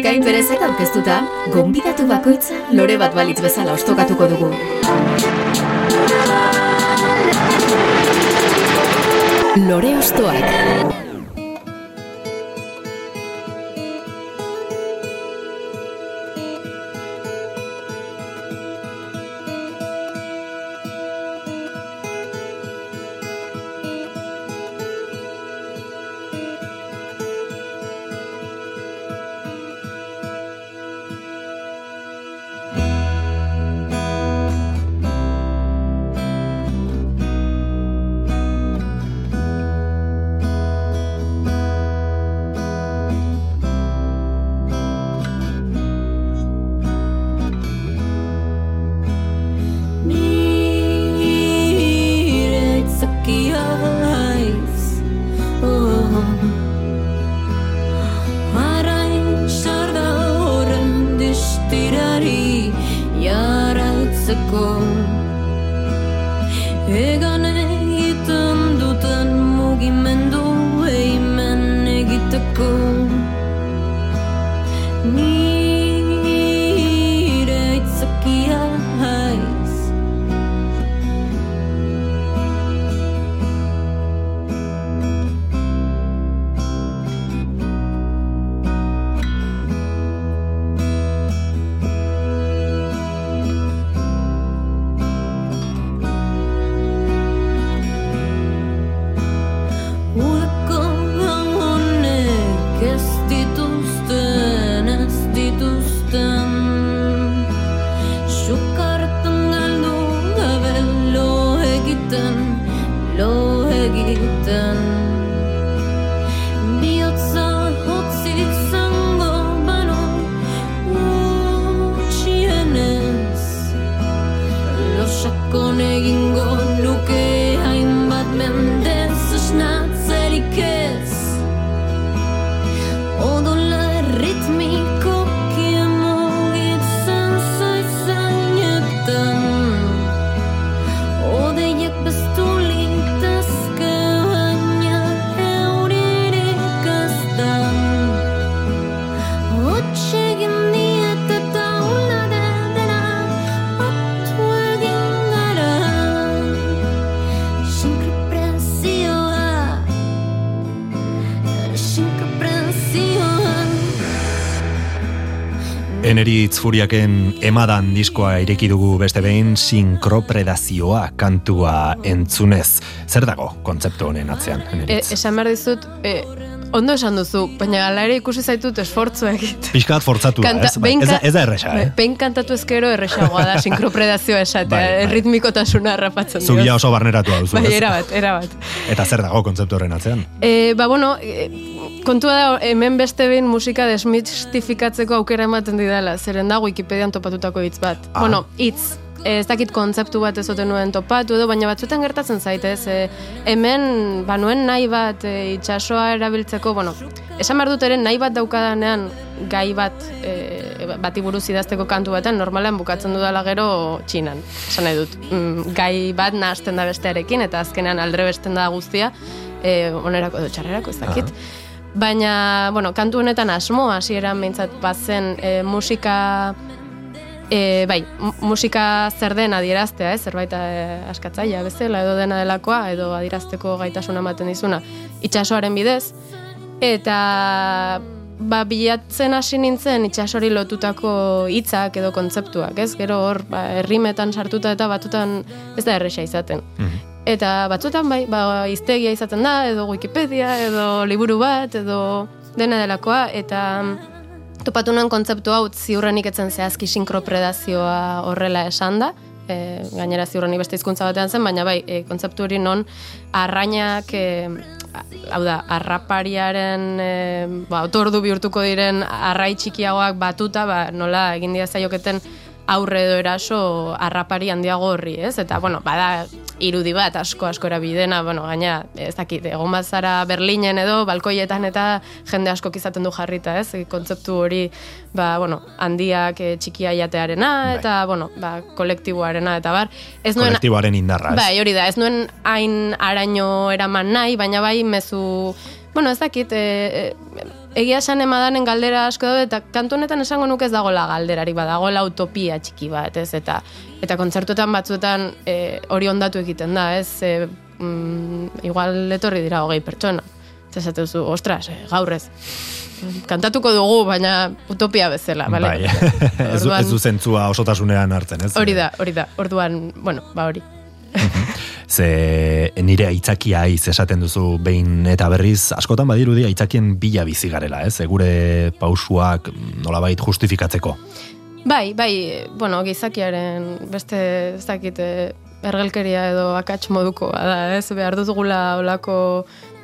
Ekain berezek aurkeztuta, gonbidatu bakoitza lore bat balitz bezala ostokatuko dugu. Lore ostoak. Eneritz Furiaken emadan diskoa ireki dugu beste behin sinkropredazioa kantua entzunez. Zer dago kontzeptu honen atzean, E, esan behar dizut, e, ondo esan duzu, baina ala ere ikusi zaitut esfortzu egit. Pixkat fortzatu da, ez? Bai, ez, ez da erresa, eh? Behin kantatu ezkero erresagoa da sinkropredazioa esatea, Bai, bai. erritmikotasuna harrapatzen dio. Zubia oso barneratu hau Bai, erabat, erabat. Eta zer dago kontzeptu horren atzean? E, ba, bueno, e, kontua da, hemen beste behin musika desmistifikatzeko aukera ematen didala, zeren da Wikipedian topatutako hitz bat. Ah. Bueno, hitz, e, ez dakit kontzeptu bat ez nuen topatu edo, baina batzuetan gertatzen zaitez, e, hemen, ba, nuen nahi bat e, itxasoa erabiltzeko, bueno, esan behar dut ere nahi bat daukadanean gai bat e, bati buruz idazteko kantu baten normalean bukatzen dudala gero txinan, esan nahi dut. Mm, gai bat nahasten da bestearekin eta azkenean aldre besten da guztia, e, onerako edo txarrerako ez dakit. Baina, bueno, kantu honetan asmo hasieran behintzat bazen e, musika E, bai, mu- musika zer den adieraztea, ez? zerbait e, askatzaia bezala edo dena delakoa, edo adierazteko gaitasuna ematen dizuna itxasoaren bidez. Eta ba, bilatzen hasi nintzen itxasori lotutako hitzak edo kontzeptuak, ez? Gero hor, ba, errimetan sartuta eta batutan ez da erresa izaten. Eta batzutan bai, ba, iztegia izaten da, edo Wikipedia, edo liburu bat, edo dena delakoa, eta mm, topatu nuen kontzeptu hau ziurrenik etzen zehazki sinkropredazioa horrela esan da, e, gainera ziurrenik beste hizkuntza batean zen, baina bai, e, kontzeptu hori non arrainak, e, hau da, arrapariaren e, ba, otordu bihurtuko diren arrai txikiagoak batuta, ba, nola egin dira zaioketen aurre edo eraso arrapari handiago horri, ez? Eta, bueno, bada irudi bat asko asko erabidena, bueno, gaina, ez dakit, egon bazara Berlinen edo, balkoietan eta jende asko izaten du jarrita, ez? Kontzeptu hori, ba, bueno, handiak e, txikia jatearena, eta, bueno, ba, kolektiboarena, eta bar. Ez nuen, Kolektiboaren indarra, ez? Bai, hori da, ez nuen hain araño eraman nahi, baina bai mezu, bueno, ez dakit, e, e, egia esan emadanen galdera asko daude, eta kantu honetan esango nuke ez dagoela galderari, badagoela utopia txiki bat, ez, eta eta kontzertuetan batzuetan e, hori ondatu egiten da, ez, e, mm, igual etorri dira hogei pertsona. Eta esate duzu, ostras, eh, gaur ez. Kantatuko dugu, baina utopia bezala, bale? Bai, ez, du, Orduan- ez du zentzua osotasunean hartzen, ez? Hori da, hori da. Orduan, bueno, ba hori. Ze nire aitzakia aiz esaten duzu behin eta berriz, askotan badirudi aitzakien bila bizi garela, ez? Gure pausuak nolabait justifikatzeko. Bai, bai, bueno, gizakiaren beste, ez dakit, eh, ergelkeria edo akats moduko da, ez? Behar dutugula olako,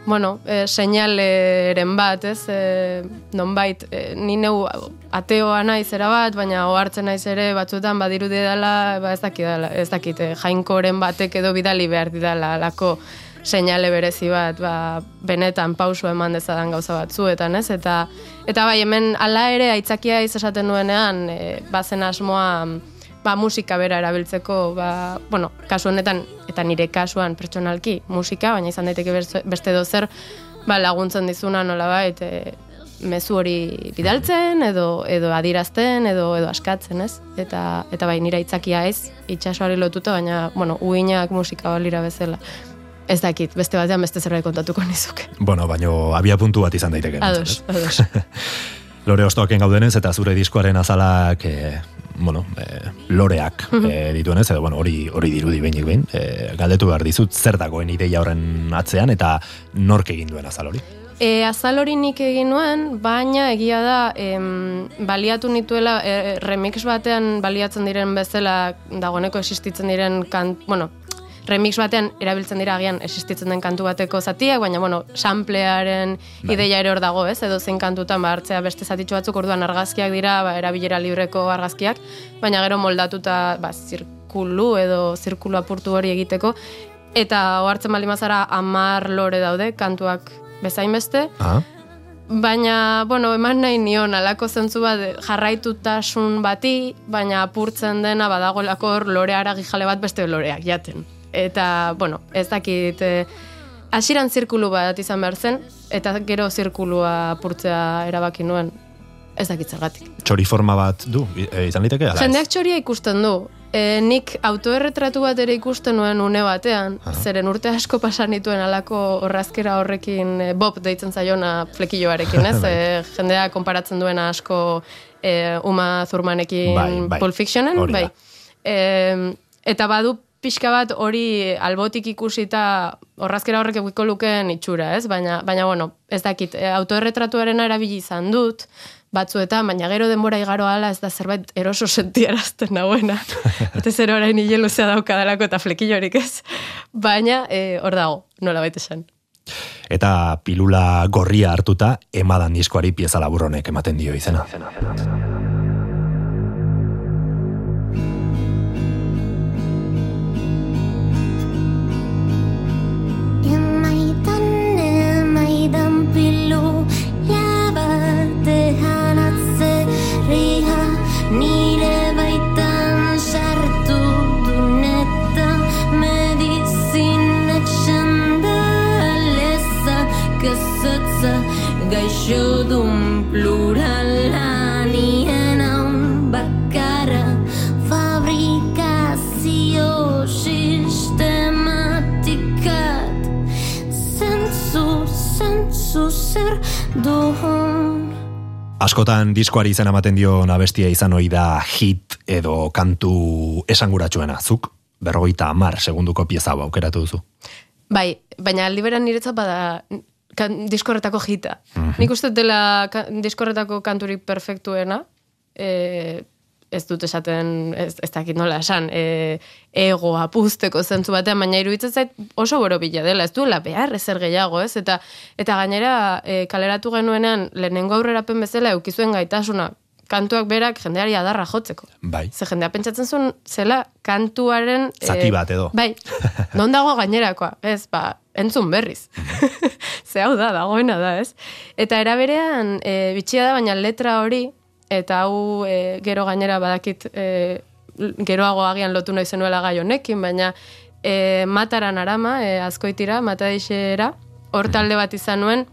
bueno, e, seinaleren bat, ez? E, nonbait, e, ni neu ateoa naiz era bat, baina ohartzen naiz ere batzuetan badirudi dela, ba ez dakit ez dakit, eh, jainkoren batek edo bidali behar didala alako seinale berezi bat, ba, benetan pauso eman dezadan gauza batzuetan, ez? Eta, eta bai, hemen hala ere aitzakia iz esaten nuenean, e, bazen asmoa ba, musika bera erabiltzeko, ba, bueno, kasu honetan, eta nire kasuan pertsonalki musika, baina izan daiteke beste- dozer, ba, laguntzen dizuna nolabait, e, mezu hori bidaltzen, edo, edo adirazten, edo, edo askatzen, ez? Eta, eta bai, nire aitzakia ez, itxasoari lotuta, baina, bueno, uinak musika balira bezala. Ez dakit, beste batean beste zerbait kontatuko nizuke. Bueno, baino abia puntu bat izan daiteke. Ados, ados. Lore ostoaken gaudenez eta zure diskoaren azalak e, bueno, e, loreak Mhm. e, dituenez, edo bueno, hori hori dirudi behinik behin, e, galdetu behar dizut zer dagoen ideia horren atzean eta nork egin duen azal hori. E, azal hori nik egin nuen, baina egia da em, baliatu nituela e, remix batean baliatzen diren bezala dagoeneko existitzen diren kan, bueno, remix batean erabiltzen dira agian existitzen den kantu bateko zatiak, baina bueno, samplearen ideia ere hor dago, ez? Edo zein kantutan ba hartzea beste zatitxo batzuk orduan argazkiak dira, ba, erabilera libreko argazkiak, baina gero moldatuta ba, zirkulu edo zirkulu apurtu hori egiteko eta ohartzen baldin bazara amar lore daude kantuak bezain beste, Ah, Baina, bueno, eman nahi nion, alako zentzu bat jarraitutasun bati, baina apurtzen dena badagoelako hor lore aragi jale bat beste loreak jaten. Eta, bueno, ez dakit, eh, hasiran zirkulu bat izan behar zen, eta gero zirkulua apurtzea erabaki nuen, ez dakit zergatik. txori forma bat du, e, izan liteke? Jendeak txoria ikusten du. E, nik autoerretratu bat ere ikusten nuen une batean, zeren urte asko pasan nituen alako horrazkera horrekin e, Bob deitzen zaiona flekilloarekin, ez? e, jendea konparatzen duena asko e, Uma Thurmanekin Bai, bai. Pulp Fictionen, bai. E, eta badu pixka bat hori albotik ikusita horrazkera horrek egiko lukeen itxura, ez? Baina, baina bueno, ez dakit, e, autoerretratuarena erabili izan dut, batzuetan, baina gero denbora igaro ala ez da zerbait eroso sentiarazten nagoena. Eta zer orain hile luzea daukadalako eta flekillorik ez. Baina eh, hor dago, nola baita esan. Eta pilula gorria hartuta, emadan diskoari pieza laburronek ematen dio izena. Gaixo dun plurala Nien haun bakarra Fabrikazio sistematikat Zentzu, zentzu zer duhun Askotan diskoari izan ematen dio abestia izan ohi da hit edo kantu esanguratsuena. Zuk berrogeita amar segunduko pieza aukeratu duzu. Bai, baina aldi beran niretzat bada kan, diskorretako jita. Nik uste dela ka, diskorretako kanturik perfektuena, e, ez dut esaten, ez, ez dakit nola esan, e, ego apusteko zentzu batean, baina iruditzen zait oso borobila dela, ez duela behar ezer gehiago, ez? Eta, eta gainera e, kaleratu genuenean lehenengo aurrerapen bezala eukizuen gaitasuna kantuak berak jendeari adarra jotzeko. Bai. Ze jendea pentsatzen zuen zela kantuaren... Zati eh, bat edo. Bai, non dago gainerakoa, ez, ba, entzun berriz. Ze hau da, dagoena da, ez? Eta eraberean, e, bitxia da, baina letra hori, eta hau e, gero gainera badakit e, geroago agian lotu nahi zenuela gai honekin, baina e, mataran arama, e, azkoitira, matadixera, hor talde bat izan nuen,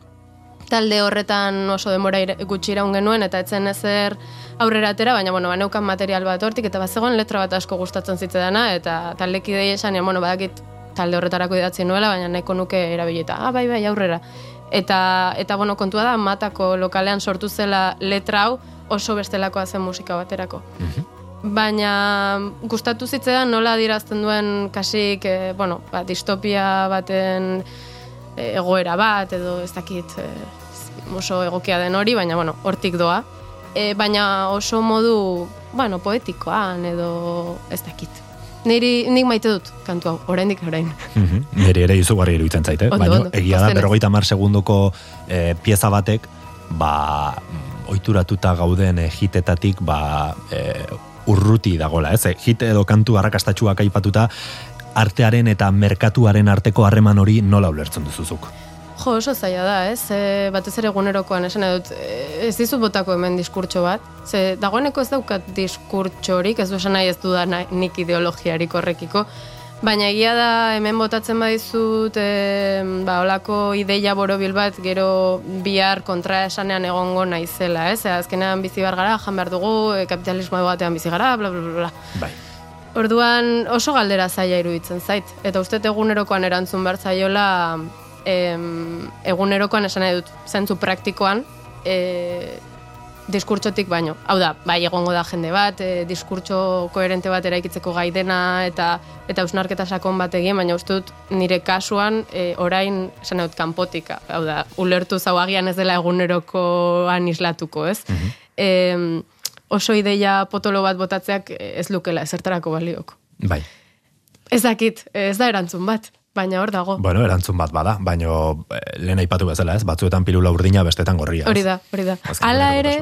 talde horretan oso demora gutxi iraun genuen eta etzen ezer aurrera atera, baina bueno, baneukan material bat hortik eta bazegoen letra bat asko gustatzen zitzedana eta taldekidei esan, ja, bueno, badakit talde horretarako idatzi nuela, baina nahiko nuke erabili eta, ah, bai, bai, aurrera. Eta, eta bueno, kontua da, matako lokalean sortu zela letra hau oso bestelakoa zen musika baterako. Baina gustatu zitzaidan nola adirazten duen kasik, e, bueno, ba, distopia baten e, egoera bat, edo ez dakit e, oso egokia den hori, baina bueno, hortik doa. E, baina oso modu, bueno, poetikoan edo ez dakit. Niri, nik maite dut kantu hau, oraindik orain. Mhm. Nire ere izugarri iruditzen zaite. Ondo, Baina egia da, berrogeita mar segundoko eh, pieza batek, ba, mm, ohituratuta gauden eh, hitetatik, ba, eh, urruti dagola, ez? Eh, Hit edo kantu arrakastatxuak aipatuta, artearen eta merkatuaren arteko harreman hori nola ulertzen duzuzuk. Jo, oso zaila da, ez? E, batez ere egunerokoan esan dut, e, ez dizu botako hemen diskurtso bat. Ze, dagoeneko ez daukat diskurtsorik, ez du esan nahi ez du da nik ideologiarik horrekiko. Baina egia da hemen botatzen badizut e, ba, olako ideia borobil bat gero bihar kontra esanean egongo naizela, ez? E, azkenean bizi behar gara, jan behar dugu, e, kapitalismo batean bizi gara, bla, bla, bla. Bai. Orduan oso galdera zaila iruditzen zait. Eta uste egunerokoan erantzun behar zaiola em, egunerokoan esan nahi dut zentzu praktikoan e, diskurtsotik baino. Hau da, bai egongo da jende bat, e, diskurtso koherente bat eraikitzeko gai dena eta eta ausnarketa sakon bat egin, baina uste dut nire kasuan e, orain esan dut kanpotik, hau da, ulertu zau agian ez dela egunerokoan islatuko, ez? Em, oso ideia potolo bat botatzeak ez lukela ezertarako balioko. Bai. Ez dakit, ez da erantzun bat, baina hor dago. Bueno, erantzun bat bada, baina eh, lehen aipatu bezala, ez? Batzuetan pilula urdina, bestetan gorria. Hori da, hori da. Hala ere,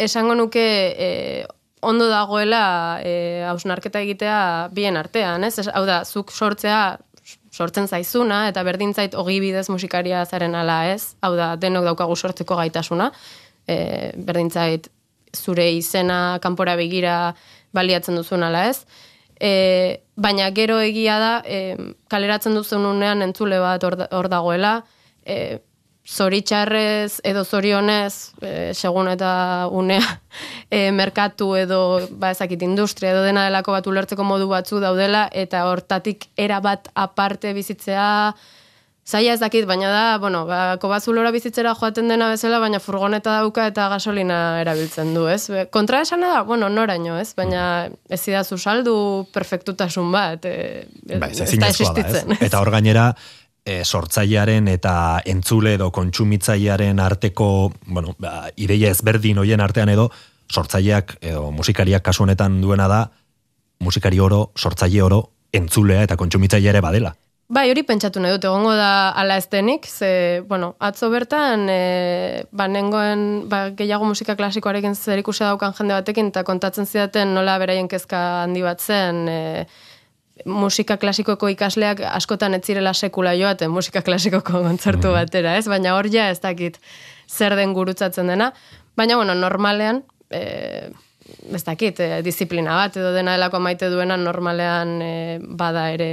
esango nuke e, ondo dagoela e, hausnarketa egitea bien artean, ez? Hau da, zuk sortzea sortzen zaizuna, eta berdin zait ogi bidez musikaria zaren ala ez, hau da, denok daukagu sortzeko gaitasuna, e, berdin zait zure izena kanpora begira baliatzen duzun ala ez, e, baina gero egia da, e, kaleratzen duzun unean entzule bat hor dagoela, e, zoritxarrez edo zorionez, e, segun eta unea, e, merkatu edo, ba ezakit, industria edo dena delako bat ulertzeko modu batzu daudela, eta hortatik era bat aparte bizitzea, Zaila ez dakit, baina da, bueno, ba, kobazulora bizitzera joaten dena bezala, baina furgoneta dauka eta gasolina erabiltzen du, ez? Kontra esana da, bueno, noraino, ez? Baina ez idazu saldu perfektutasun bat, e, Bai, ez da ezinezkoa da, existitzen. ez? Eta hor gainera, e, sortzailearen eta entzule edo kontsumitzailearen arteko, bueno, ba, ideia ezberdin hoien artean edo, sortzaileak edo musikariak kasu honetan duena da, musikari oro, sortzaile oro, entzulea eta kontsumitzailea ere badela. Bai, hori pentsatu nahi dut, egongo da ala ez denik, ze, bueno, atzo bertan, e, ba, nengoen, ba, gehiago musika klasikoarekin zer ikusi daukan jende batekin, eta kontatzen zidaten nola beraien kezka handi bat zen, e, musika klasikoko ikasleak askotan ez zirela sekula joaten musika klasikoko kontzertu batera, ez? Baina hor ja ez dakit zer den gurutzatzen dena. Baina, bueno, normalean, e, ez dakit, e, disiplina bat, edo dena delako maite duena normalean e, bada ere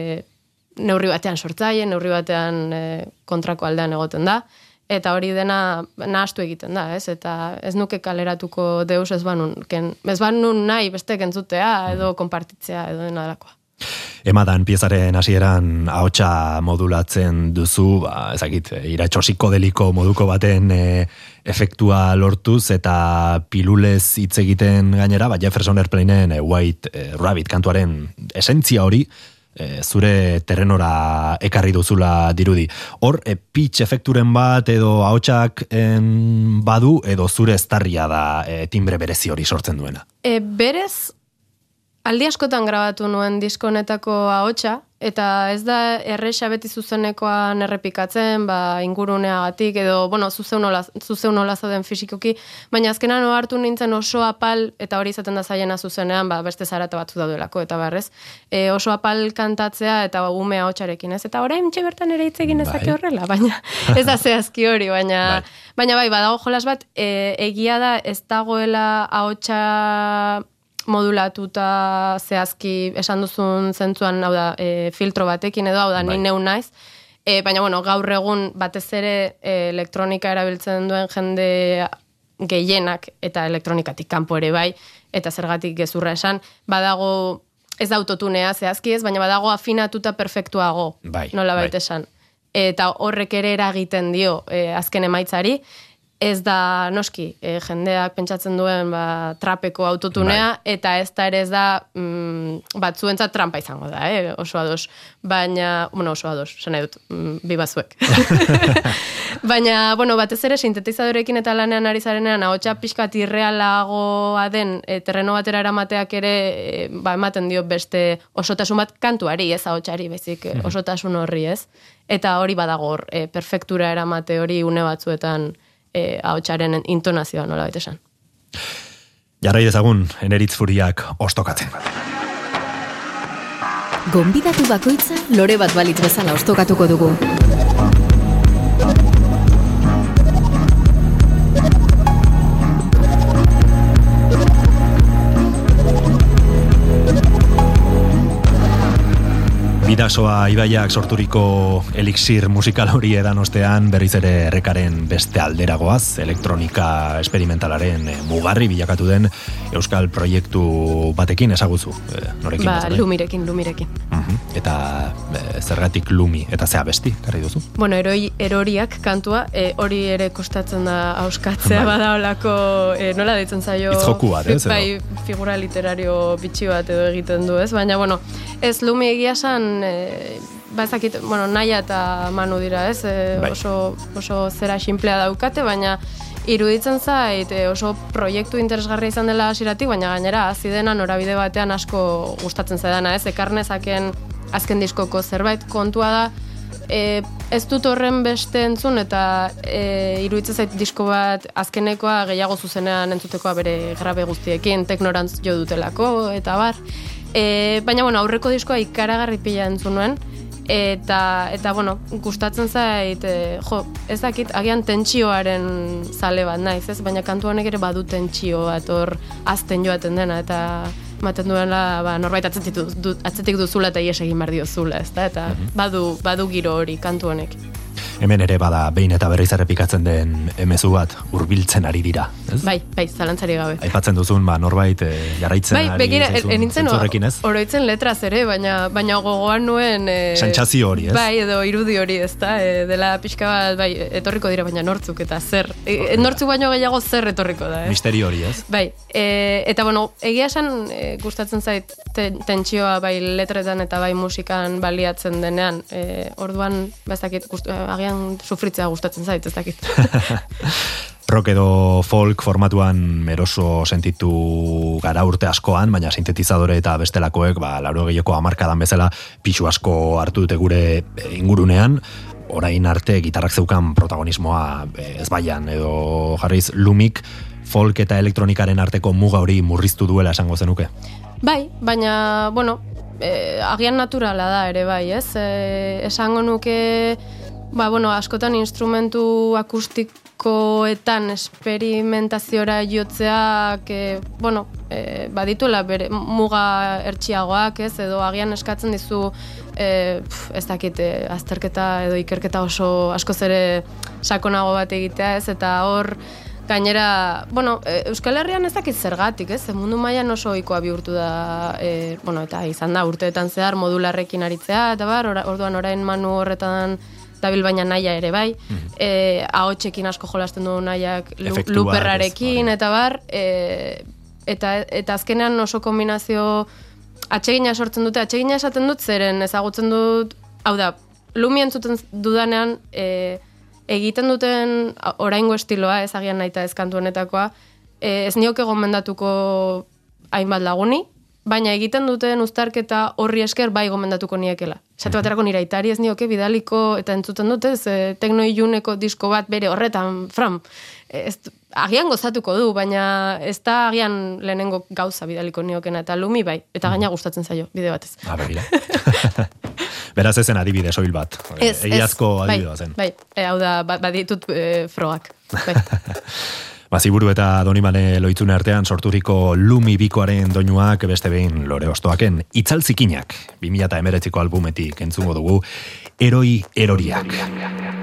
neurri batean sortzaile, neurri batean e, kontrako aldean egoten da, eta hori dena nahastu egiten da, ez? Eta ez nuke kaleratuko deus ez banun, ken, ez banun nahi bestek entzutea, edo konpartitzea, edo dena delakoa. Emadan piezaren hasieran ahotsa modulatzen duzu, ba, ezakit, iratxosiko deliko moduko baten e, efektua lortuz eta pilulez hitz egiten gainera, ba, Jefferson Airplaneen e, White e, Rabbit kantuaren esentzia hori, e, zure terrenora ekarri duzula dirudi. Hor, e, pitch efekturen bat edo ahotsak badu edo zure estarria da e, timbre berezi hori sortzen duena. E, berez, aldi askotan grabatu nuen disko honetako ahotsa eta ez da erresa beti zuzenekoan errepikatzen, ba, inguruneagatik, edo, bueno, zuzeun nola zauden fisikoki, baina azkenan hartu nintzen oso apal, eta hori izaten da zaiena zuzenean, ba, beste zarata batzu daudelako, eta barrez, e, oso apal kantatzea, eta ba, ume ahotsarekin, ez? Eta orain txe bertan ere hitz egin ezake Bai. horrela, baina ez da zehazki hori, baina, Bai. baina bai, badago jolas bat, e, egia da ez dagoela ahotsa modulatuta zehazki esan duzun zentzuan, hau da, e, filtro batekin edo, hau da, Bai. ni neu naiz, E, baina, bueno, gaur egun batez ere e, elektronika erabiltzen duen jende gehienak eta elektronikatik kanpo ere bai, eta zergatik gezurra esan, badago ez da autotunea zehazki ez, baina badago afinatuta perfektuago, Bai, nola bai. baita esan. Eta horrek ere eragiten dio e, azken emaitzari, ez da noski, e, jendeak pentsatzen duen ba, trapeko autotunea, eta ez da ere ez da mm, batzuentzat trampa izango da, eh? oso ados. Baina, bueno, oso ados, esan nahi dut, mm, bi bazuek. Baina, bueno, batez ere sintetizadorekin eta lanean ari zarenean, ahotsa pixkat irrealagoa den e, terreno batera eramateak ere e, ba, ematen dio beste osotasun bat kantuari, ez ahotsari, bezik e, osotasun horri, ez? Eta hori badago hor, e, perfektura eramate hori une batzuetan e, ahotsaren intonazioa nola baita esan. Jarrai dezagun, eneritz furiak ostokatzen. Gonbidatu bakoitza lore bat balitz bezala ostokatuko dugu. Bidasoa ibaiak sorturiko elixir musikal hori edan ostean berriz ere errekaren beste alderagoaz, elektronika esperimentalaren eh, mugarri bilakatu den euskal proiektu batekin ezaguzu. Eh, norekin Ba, ez, bai? lumirekin, lumirekin. Mhm. Eta eh, zergatik lumi, eta zea besti, karri duzu? Bueno, eroi, eroriak kantua, e, hori ere kostatzen da auskatzea, Bai. bada olako, e, nola deitzen zaio... Hitz-joku bat, ez? Bai, figura literario bitxi bat edo egiten du, ez? Baina, bueno, ez lumi egia e, ba ezakit, bueno, naia eta manu dira, ez? E, oso, oso zera xinplea daukate, baina iruditzen zait e, oso proiektu interesgarria izan dela hasiratik, baina gainera hasi dena norabide batean asko gustatzen zaidana, ez? Ekarnezaken azken diskoko zerbait kontua da, e, ez dut horren beste entzun eta e, iruditzen zait disko bat azkenekoa gehiago zuzenean entzutekoa bere grabe guztiekin, teknorantz jo dutelako eta bar. E, baina bueno, aurreko diskoa ikaragarri pila entzun nuen, eta, eta bueno, gustatzen zait, e, jo, ez dakit, agian tentsioaren zale bat naiz, ez? Baina kantu honek ere badu tentsio bat hor azten joaten dena, eta ematen duela ba, norbait atzetik, du, atzetik duzula eta ies egin behar diozula, ez da? Eta badu, badu giro hori kantu honek. Hemen ere bada behin eta berriz errepikatzen den emezu bat hurbiltzen ari dira, ez? Bai, bai, zalantzari gabe. Aipatzen duzun, ba, norbait eh, jarraitzen Bai, ari begira, enintzen zentzu horrekin, ez? oroitzen letraz ere, baina baina gogoan nuen... E, Sentsazio hori, ez? Bai, edo irudi hori, ez da, e, dela pixka bat, bai, etorriko dira, baina nortzuk eta zer. E, nortzuk baino gehiago zer etorriko da, eh? Misterio hori, ez? Bai, e, eta bueno, egia esan e, gustatzen zait ten, tentsioa bai letretan eta bai musikan baliatzen denean, e, orduan, ba ez dakit, gust, agian sufritzea gustatzen zait, ez dakit. rock edo folk formatuan eroso sentitu gara urte askoan, baina sintetizadore eta bestelakoek, ba, lauro gehioko amarkadan bezala, pixu asko hartu dute gure ingurunean, orain arte gitarrak zeukan protagonismoa eh, ez baian, edo jarriz lumik, folk eta elektronikaren arteko muga hori murriztu duela esango zenuke. Bai, baina, bueno, e, agian naturala da ere bai, ez? E, esango nuke, ba, bueno, askotan instrumentu akustikoetan esperimentaziora jotzeak, e, bueno, e, badituela bere muga ertxiagoak, ez? Edo agian eskatzen dizu, e, pf, ez dakit, e, azterketa edo ikerketa oso askoz ere sakonago bat egitea, ez? Eta hor, Gainera, bueno, Euskal Herrian ez dakit zergatik, ez? Mundu mailan oso ohikoa bihurtu da, e, bueno, eta izan da urteetan zehar modularrekin aritzea, eta bar, orduan orain manu horretan dabil baina naia ere bai, e, ahotsekin asko jolasten du naiak luperrarekin, hori. eta bar, e, eta, eta azkenean oso kombinazio atsegina sortzen dute, atsegina esaten dut zeren ezagutzen dut, hau da, lumi entzuten dudanean, e, egiten duten oraingo estiloa, ez agian naita ez kantu honetakoa, e, ez nioke gomendatuko hainbat laguni, baina egiten duten uztarketa horri esker bai gomendatuko niekela. Esate baterako nire aitari ez nioke bidaliko eta entzuten dute, ez e, tekno iluneko disko bat bere horretan, fram, e, ez, agian gozatuko du, baina ez da agian lehenengo gauza bidaliko niokena, eta lumi bai, eta gaina gustatzen zaio, bide batez. Ah, begira. Beraz ezen adibide soil bat. Ez, Egiazko ez, bai, adibidea zen. Bai, e, hau da, ba- baditut e, frogak. Bai. Baziburu eta Donimane loitzune artean sorturiko Lumi Bikoaren doinuak beste behin lore ostoaken itzaltzikinak 2008ko albumetik entzungo dugu Eroi Eroriak.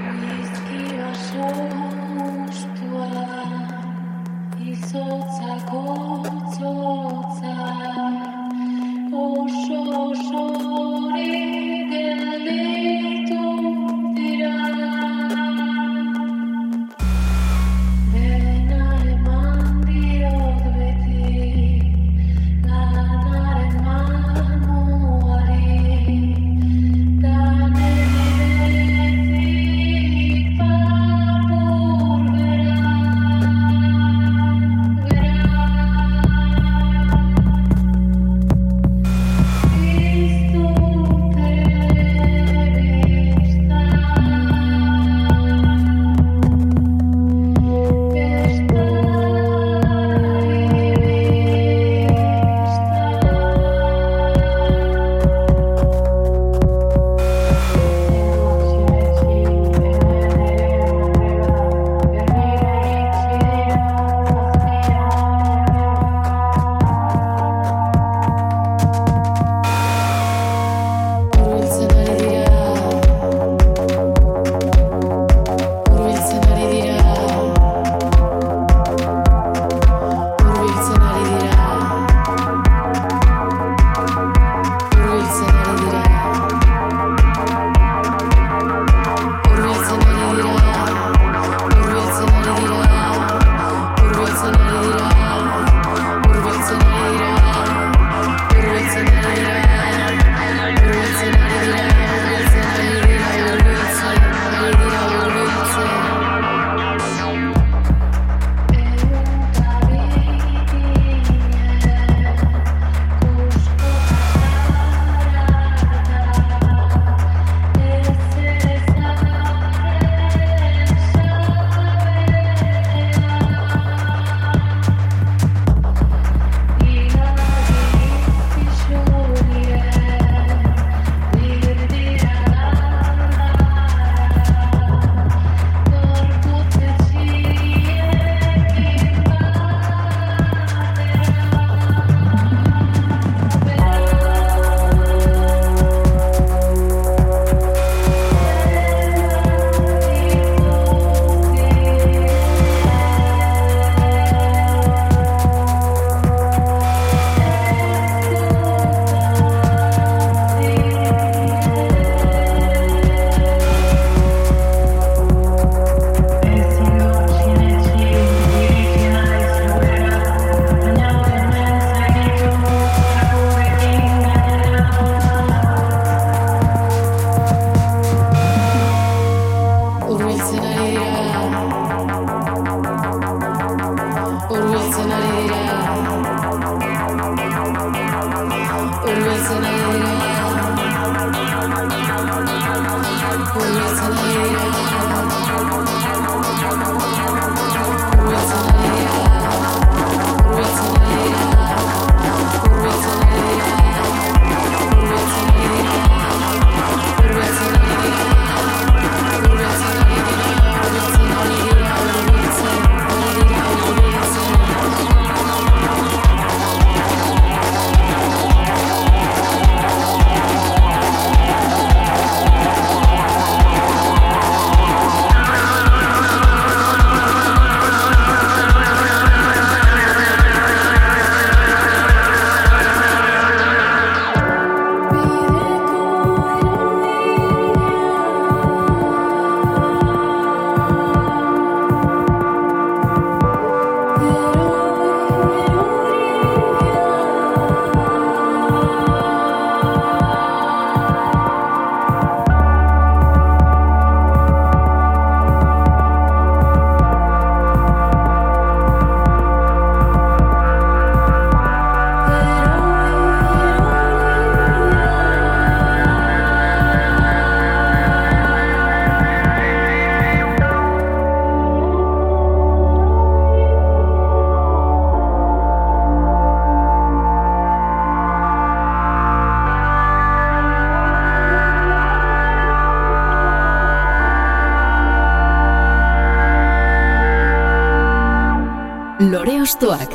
Lore ostoak.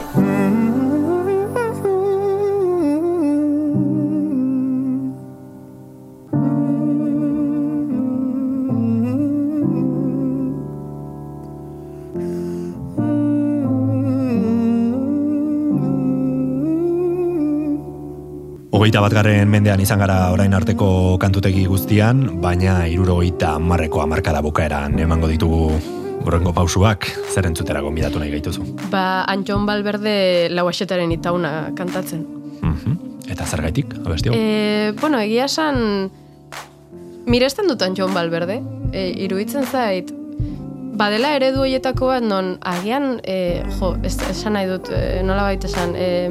Hogeita bat garren mendean izan gara orain arteko kantutegi guztian, baina irurogeita marreko amarkada bukaeran emango ditugu Borrengo pausuak, zer entzutera gonbidatu nahi gaituzu. Ba, Antxon Balberde lauaxetaren itauna kantatzen. Mhm. Eta zer gaitik, abesti hau? E, bueno, egia esan, miresten dut Antxon Balberde, e, iruditzen zait, badela eredu horietako bat, non agian, e, jo, ez, esan nahi dut, e, nola baita esan, e,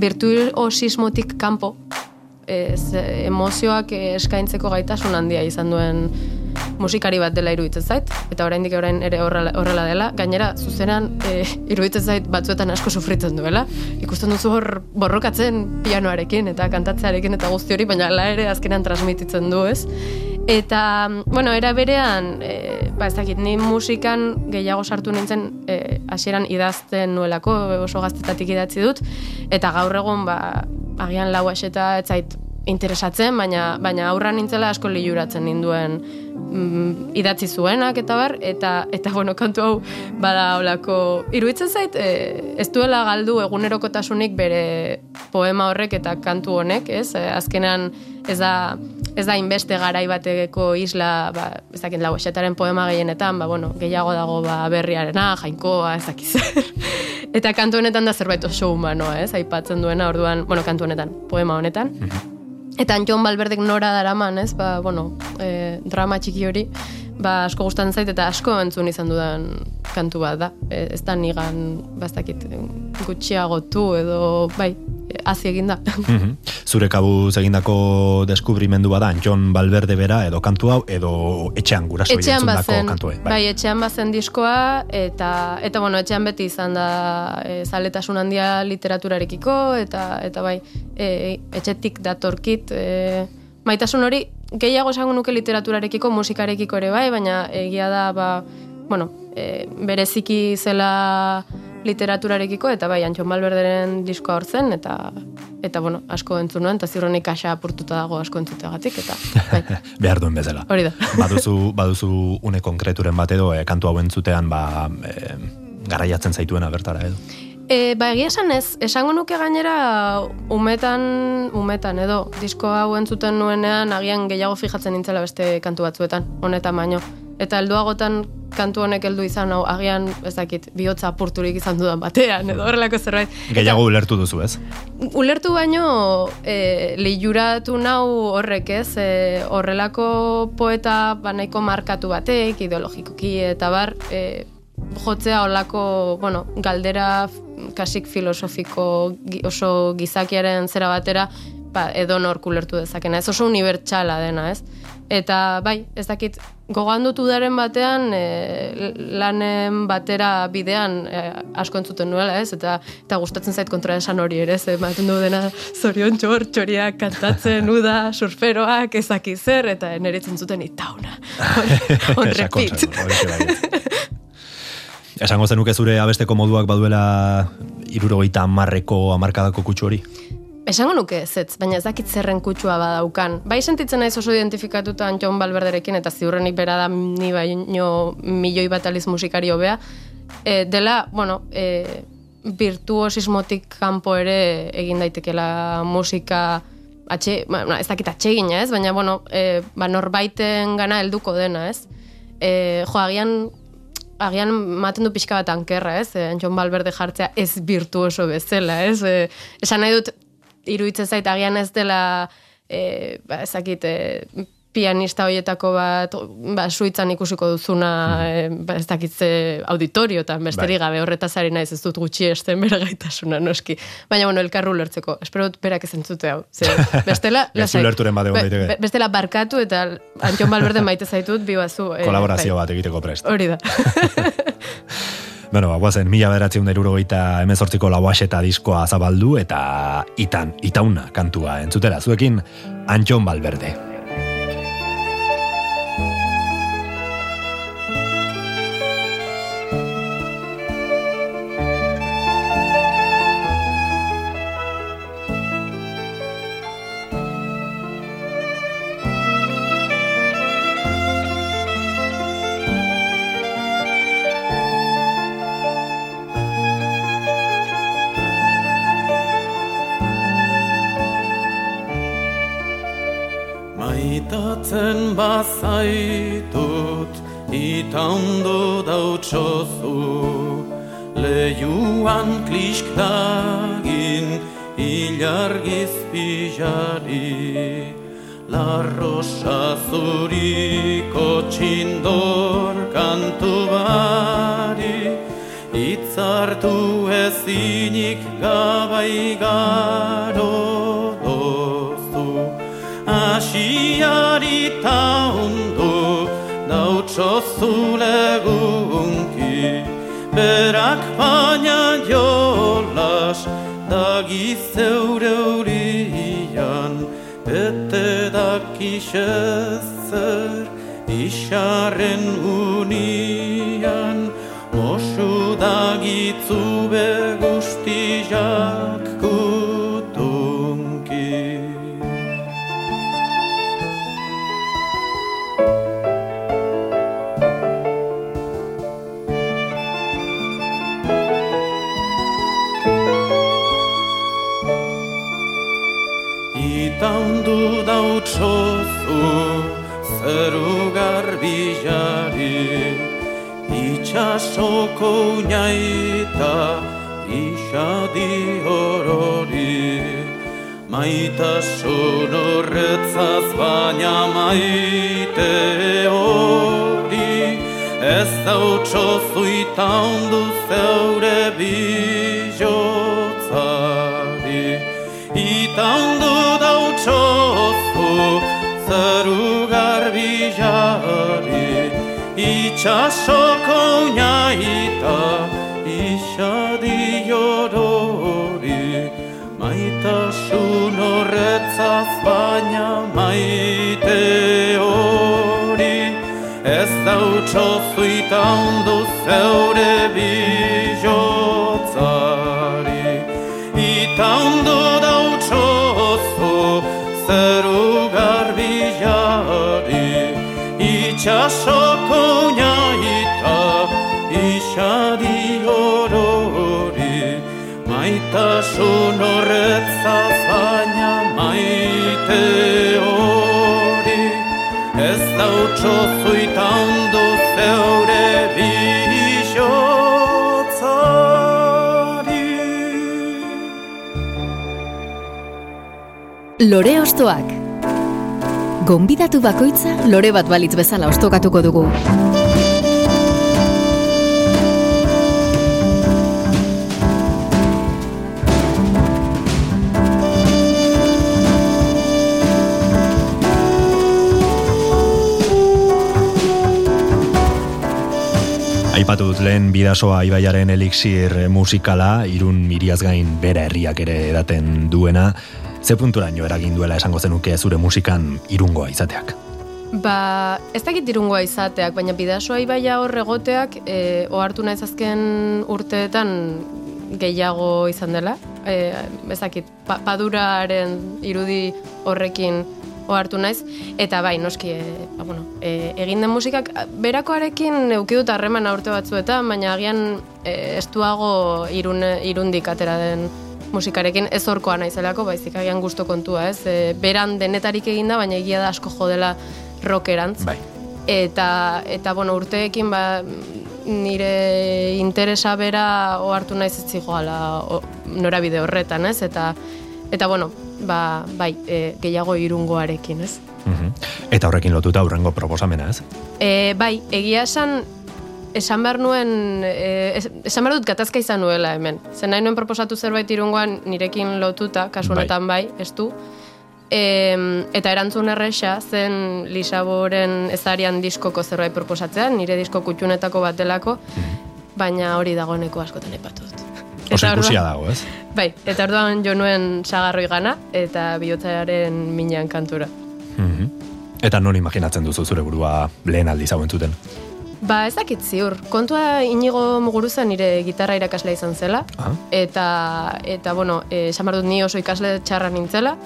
virtuosismotik kanpo, ez, emozioak eskaintzeko gaitasun handia izan duen musikari bat dela iruditzen zait, eta oraindik orain ere horrela, horrela dela, gainera zuzenan e, iruditzen zait batzuetan asko sufritzen duela. Ikusten duzu hor borrokatzen pianoarekin eta kantatzearekin eta guzti hori, baina la ere azkenan transmititzen du, ez? Eta, bueno, era berean, e, ba ez dakit, ni musikan gehiago sartu nintzen e, hasieran idazten nuelako, oso gaztetatik idatzi dut, eta gaur egun, ba, agian lau eta ez zait interesatzen, baina baina aurra nintzela asko liuratzen ninduen mm, idatzi zuenak eta bar, eta, eta bueno, kantu hau bada holako iruditzen zait, e, ez duela galdu egunerokotasunik bere poema horrek eta kantu honek, ez? E, azkenean ez da, ez da inbeste garai bateko isla, ba, ez dakit lau poema gehienetan, ba, bueno, gehiago dago ba, berriarena, jainkoa, ez dakiz. eta kantu honetan da zerbait oso humanoa, ez? Aipatzen duena, orduan, bueno, kantu honetan, poema honetan. Mhm. Eta Antxon Balberdek nora daraman, ez, ba, bueno, e, drama txiki hori, ba, asko gustatzen zait eta asko entzun izan dudan kantu bat da. E, ez da nigan, bastakit, gutxiagotu edo, bai, hazi egin da. Mhm. Zure kabuz egindako deskubrimendu bada, John Balberde bera, edo kantu hau, edo etxean guraso etxean bazen, kantue. Bai. bai, etxean bazen diskoa, eta, eta bueno, etxean beti izan da e, zaletasun handia literaturarekiko, eta, eta bai, e, etxetik datorkit, e, maitasun hori, gehiago esango nuke literaturarekiko, musikarekiko ere bai, baina egia da, ba, bueno, e, bereziki zela literaturarekiko, eta bai, Antxon Balberderen diskoa hortzen, eta eta bueno, asko entzun nuen, eta zirronik asa apurtuta dago asko entzutegatik, eta bai. Behar duen bezala. Hori da. baduzu, baduzu une konkreturen bat edo, e, kantu hau entzutean, ba, e, garaiatzen zaituena bertara edo. E, ba, egia esan ez, esango nuke gainera umetan, umetan edo, disko hau entzuten nuenean agian gehiago fijatzen nintzela beste kantu batzuetan, honetan baino. Eta helduagotan kantu honek heldu izan hau agian ez dakit bihotza apurturik izan dudan batean edo horrelako zerbait. Gehiago ulertu duzu, ez? Ulertu baino e, lehuratu nau horrek, ez? E, horrelako poeta ba nahiko markatu batek ideologikoki eta bar e, jotzea holako, bueno, galdera kasik filosofiko oso gizakiaren zera batera ba, edo nork ulertu dezakena. Ez oso unibertsala dena, ez? Eta bai, ez dakit, gogandutu daren batean, e, lanen batera bidean e, asko entzuten nuela, ez? Eta, eta gustatzen zait kontra esan hori ere, ez? Ematen du dena zorion txor, txoriak kantatzen, uda, surferoak, ezaki zer, eta neritzen zuten itauna. On, repeat. Esango zenuke zure abesteko moduak baduela irurogeita amarreko amarkadako kutsu hori? Esango nuke ez baina ez dakit zerren kutsua badaukan. Bai sentitzen naiz oso identifikatuta Jon Balberderekin eta ziurrenik bera da ni baino milioi bat aliz musikario bea. E, dela, bueno, e, virtuosismotik kanpo ere egin daitekela musika atxe, ba, ez dakit atsegina ez, baina bueno, e, ba, norbaiten gana helduko dena ez. E, jo, agian agian maten du pixka bat ankerra, ez? E, Jon Balberde jartzea ez virtuoso bezala, ez? E, esan nahi dut, iruditzen zait agian ez dela e, ba, ezakit, e, pianista hoietako bat ba, suitzan ikusiko duzuna e, ba, ez dakitze auditorio eta besterik bai. gabe horretaz ari naiz ez dut gutxi esten bere gaitasuna noski. Baina bueno, elkarru lertzeko. Espero dut berak ez entzute hau. Ze, bestela, lasai, be, bestela barkatu eta Antion Balberde maite zaitut bibazu. E, Kolaborazio bat egiteko prest. Hori da. Bueno, ba, guazen, mila beratzen deruro gaita emezortziko lauaxeta diskoa zabaldu eta itan, itauna kantua entzutera. Zuekin, Antxon Balberde. Bazaitut Ita ondo dautsozu Lehiuan klisktagin Ilargiz pijari La rosa zuriko txindor kantu bari. Itzartu ezinik gabai garo. dozu Asiari ta ondo dautso zulegunki Berak baina jolas dagi zeure urian Bete dakixezer isarren unian. Mosu dagitzu begustijak Itxasoko unaita isadi horori. Maitasun horretzaz baina maite hori. Ez dautsozu itandu zeure bijotzari. Itandu dautsozu zeru garbijari Itxasoko unaita isadi jorori Maitasun horretzaz baina maite hori Ez dautsozu itandu zeure bijotzari Itandu dautsozu zeru garbijari Itxasoko Maitasun horretzaz baina maite hori Ez dautsozu itandu zeure bijotzari Lore ostoak. Gonbidatu bakoitza lore bat balitz bezala ostokatuko dugu. Aipatu dut lehen bidasoa ibaiaren elixir musikala, irun miriaz gain bera herriak ere edaten duena, ze punturaino eragin duela esango zenuke zure musikan irungoa izateak? Ba, ez dakit irungoa izateak, baina bidasoa ibaia hor egoteak, e, ohartu naiz azken urteetan gehiago izan dela. E, ez dakit, pa, paduraren irudi horrekin ohartu naiz. Eta bai, noski, e, ba, bueno, e, egin den musikak, berakoarekin eukidut harreman urte batzuetan, baina agian e, estuago irun, irundik atera den musikarekin ez horkoa naizelako, baizik agian gusto kontua, ez? E, beran denetarik eginda, baina egia da asko jodela rockerantz. Bai. Eta, eta bueno, urteekin ba, nire interesa bera ohartu naiz ez zigoala norabide horretan, ez? Eta, eta bueno, ba, bai, e, gehiago irungoarekin, ez? Mhm. Eta horrekin lotuta aurrengo proposamena, ez? E, bai, egia esan, esan behar nuen, e, es- esan behar dut gatazka izan nuela hemen. Zen nahi nuen proposatu zerbait irungoan nirekin lotuta, kasu Bai. honetan bai, ez du. E, eta erantzun erresa zen Lisaboren ezarian diskoko zerbait proposatzea, nire disko kutxunetako bat delako, baina hori dagoeneko askotan epatu dut. Oso ikusia dago, ez? Bai, eta orduan jo nuen sagarroi gana eta bihotzaren minan kantura. Mhm. Eta non imaginatzen duzu zure burua lehen aldiz hau entzuten? Ba, ez dakit ziur. Kontua inigo muguruza nire gitarra irakaslea izan zela. Aha. Eta, eta bueno, eh, esan behar dut ni oso ikasle txarra nintzela.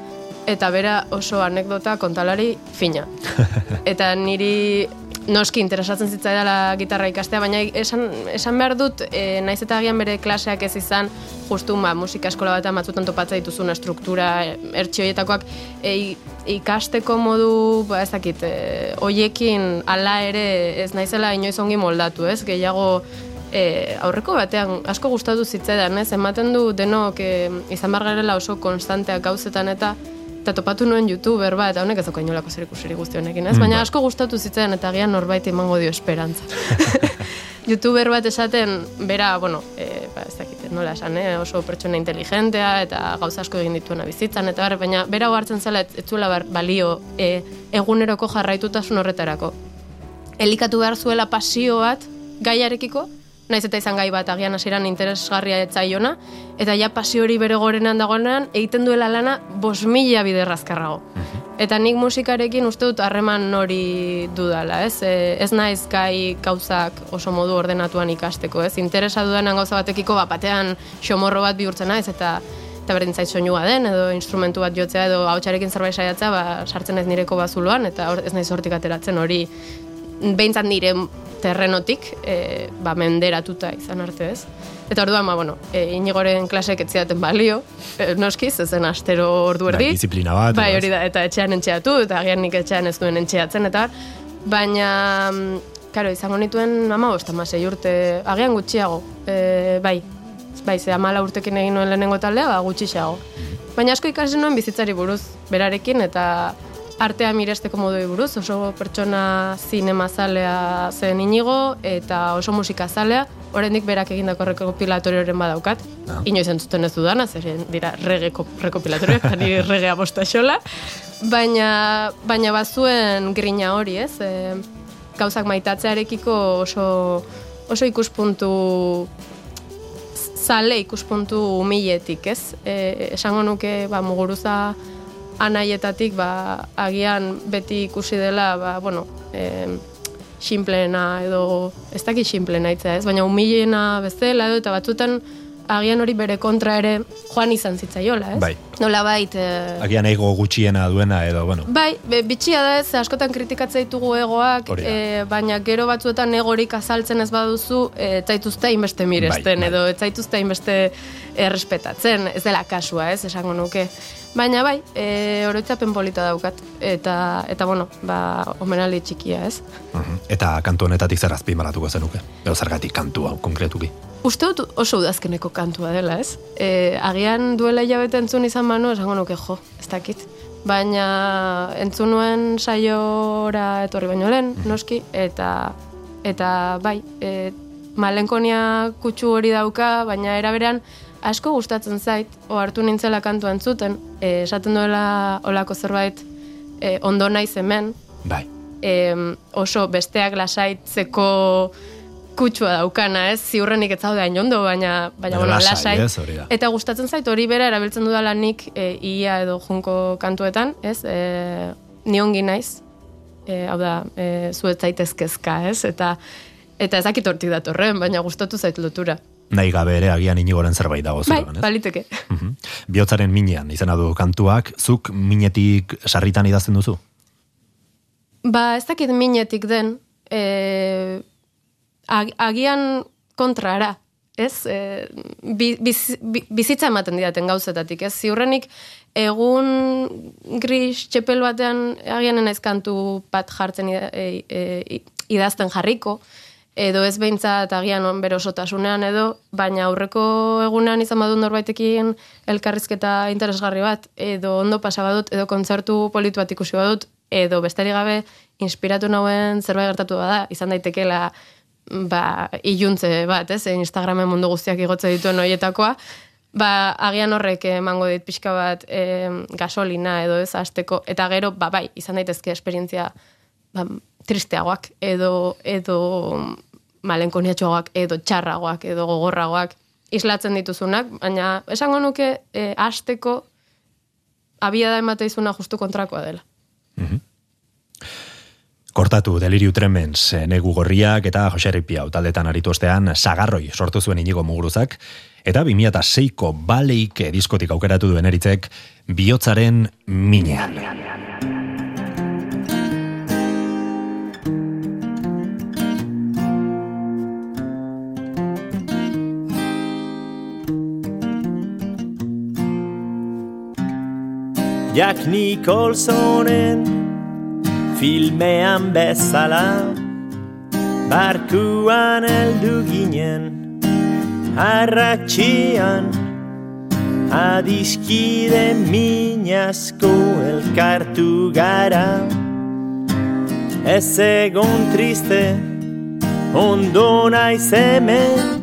Eta bera oso anekdota kontalari fina. eta niri noski interesatzen zitzaidala gitarra ikastea, baina esan, esan behar dut, e, naiz eta agian bere klaseak ez izan, justu ba, musika eskola batean batzutan topatzea dituzun struktura e, ertxioietakoak e, ikasteko modu, ba, ez dakit, e, oiekin ala ere ez naizela inoiz ongi moldatu, ez? Gehiago e, aurreko batean asko gustatu zitzaidan, ez? Ematen du denok e, izan bargarela oso konstanteak gauzetan eta eta topatu nuen youtuber bat, eta honek ez dauka inolako zer ikusiri guzti honekin, ez? Mm, Baina bai. asko gustatu zitzen eta agian norbait emango dio esperantza. youtuber bat esaten, bera, bueno, e, ba, ez dakit, nola esan, eh? oso pertsona inteligentea eta gauza asko egin dituena bizitzan, eta bar, baina bera hartzen zela ez, zuela bar, balio e, eguneroko jarraitutasun horretarako. Elikatu behar zuela pasio bat gaiarekiko, naiz eta izan gai bat agian hasieran interesgarria etzaiona, eta ja pasio hori bere gorenan dagoenean egiten duela lana bos mila biderrazkarrago. Mhm. Eta nik musikarekin uste dut harreman hori dudala, ez? E, ez naiz gai gauzak oso modu ordenatuan ikasteko, ez? Interesa dudanan gauza batekiko bat batean xomorro bat bihurtzen naiz eta eta berdin zait soinua den, edo instrumentu bat jotzea, edo hautsarekin zerbait saiatzea, ba, sartzen ez nireko bazuloan, eta ez naiz hortik ateratzen hori behintzat nire terrenotik e, ba, menderatuta izan arte ez. Eta orduan, ba, bueno, e, inigoren klasek etzidaten balio, e, noskiz, ezen astero ordu erdi. Bai, disiplina bat. Bai, hori da, eta etxean entxeatu, eta agian nik etxean ez duen entxeatzen, eta baina, karo, izango nituen ama bosta, sei urte, agian gutxiago, e, bai, bai, ze amala urtekin egin nuen lehenengo taldea, ba, gutxiago. Baina asko ikasi nuen bizitzari buruz, berarekin, eta artea miresteko modui buruz, oso pertsona zinema zalea zen inigo, eta oso musika zalea, oraindik berak egindako rekopilatorioren badaukat, ah. inoiz entzuten ez dudana, zer dira rege rekopilatorioak, ni regea bosta xola, baina, baina bazuen grina hori, ez? E, gauzak maitatzearekiko oso, oso ikuspuntu zale ikuspuntu humiletik, ez? E, esango nuke, ba, muguruza anaietatik ba, agian beti ikusi dela ba, bueno, e, simplena edo ez dakit simplena itza ez, baina humilena bezala edo eta batzutan agian hori bere kontra ere joan izan zitzaiola, ez? Bai. Nola bait... E... Agian ego gutxiena duena edo, bueno. Bai, be, bitxia da ez, askotan kritikatza ditugu egoak, e, baina gero batzuetan egorik azaltzen ez baduzu, e, etzaituzte inbeste miresten, bai, bai. edo etzaituzte inbeste errespetatzen, ez dela kasua, ez, esango nuke. Baina bai, e, oroitzapen polita daukat. Eta, eta bueno, ba, omenali txikia, ez? Mhm. Eta kantu honetatik zer azpimaratuko zenuke? Edo zergatik kantu hau, konkretuki? Uste dut oso udazkeneko kantua dela, ez? E, agian duela hilabete entzun izan manu, esango nuke jo, ez dakit. Baina entzun nuen saiora etorri baino lehen, mhm. noski, eta eta bai, e, malenkonia kutsu hori dauka, baina eraberean, asko gustatzen zait, o hartu nintzela kantu entzuten, e, esaten duela olako zerbait e, ondo naiz hemen. Bai. E, oso besteak lasaitzeko kutsua daukana, ez? Ziurrenik ez zaude hain ondo, baina, baina bueno, lasai. Eta gustatzen zait hori bera erabiltzen dudala nik e, ia edo junko kantuetan, ez? E, ni ongi naiz, e, hau da, e, zuet zaitezkezka, ez? Eta, eta ezakit hortik datorren, baina gustatu zait lotura nahi gabe ere agian inigoren zerbait dago bai, ez? baliteke. Mhm. Biotzaren minean izena du kantuak, zuk minetik sarritan idazten duzu? Ba, ez dakit minetik den, e, agian kontrara, ez? E, biz, bizitza ematen didaten gauzetatik, ez? Ziurrenik, egun gris txepel batean agian naiz kantu bat jartzen e, e, idazten jarriko, edo ez behintzat agian on berosotasunean edo, baina aurreko egunean izan badut norbaitekin elkarrizketa interesgarri bat, edo ondo pasa badut, edo kontzertu politu bat ikusi badut, edo bestari gabe inspiratu nauen zerbait gertatu bada, izan daitekela ba, iluntze bat, ez, Instagramen mundu guztiak igotze dituen horietakoa, ba, agian horrek emango dit pixka bat e, gasolina edo ez azteko, eta gero, ba, bai, izan daitezke esperientzia ba, tristeagoak edo edo malenkoniatxoagoak edo txarragoak edo gogorragoak islatzen dituzunak, baina esango nuke e, asteko abia da emate izuna justu kontrakoa dela. Mm Kortatu, deliriu tremens, eh, negu gorriak eta joserripia taldetan aritu ostean sagarroi sortu zuen inigo muguruzak, eta 2006ko baleik diskotik aukeratu duen eritzek bihotzaren minean. Jack Nicholsonen filmean bezala Barkuan eldu ginen Arratxian Adiskide minazko elkartu gara. Ez egon triste Ondo naiz hemen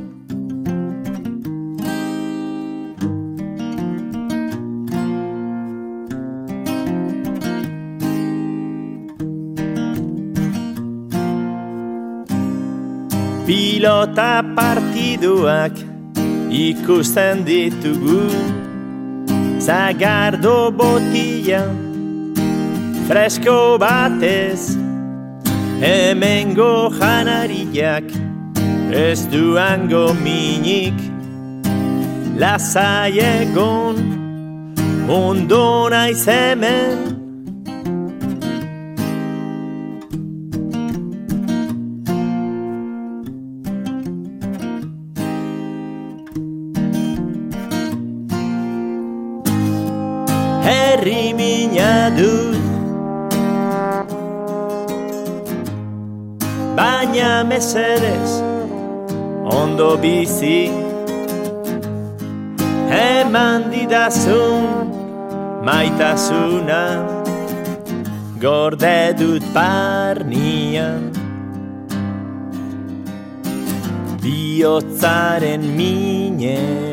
Pilota partiduak ikusten ditugu. Zagardo botila fresko batez Hemengo janariak ez duango minik. Lasai egon ondo naiz hemen dut Baina mesedez ondo bizi. Eman didazun maitasuna Gorde dut barnian Biotzaren minean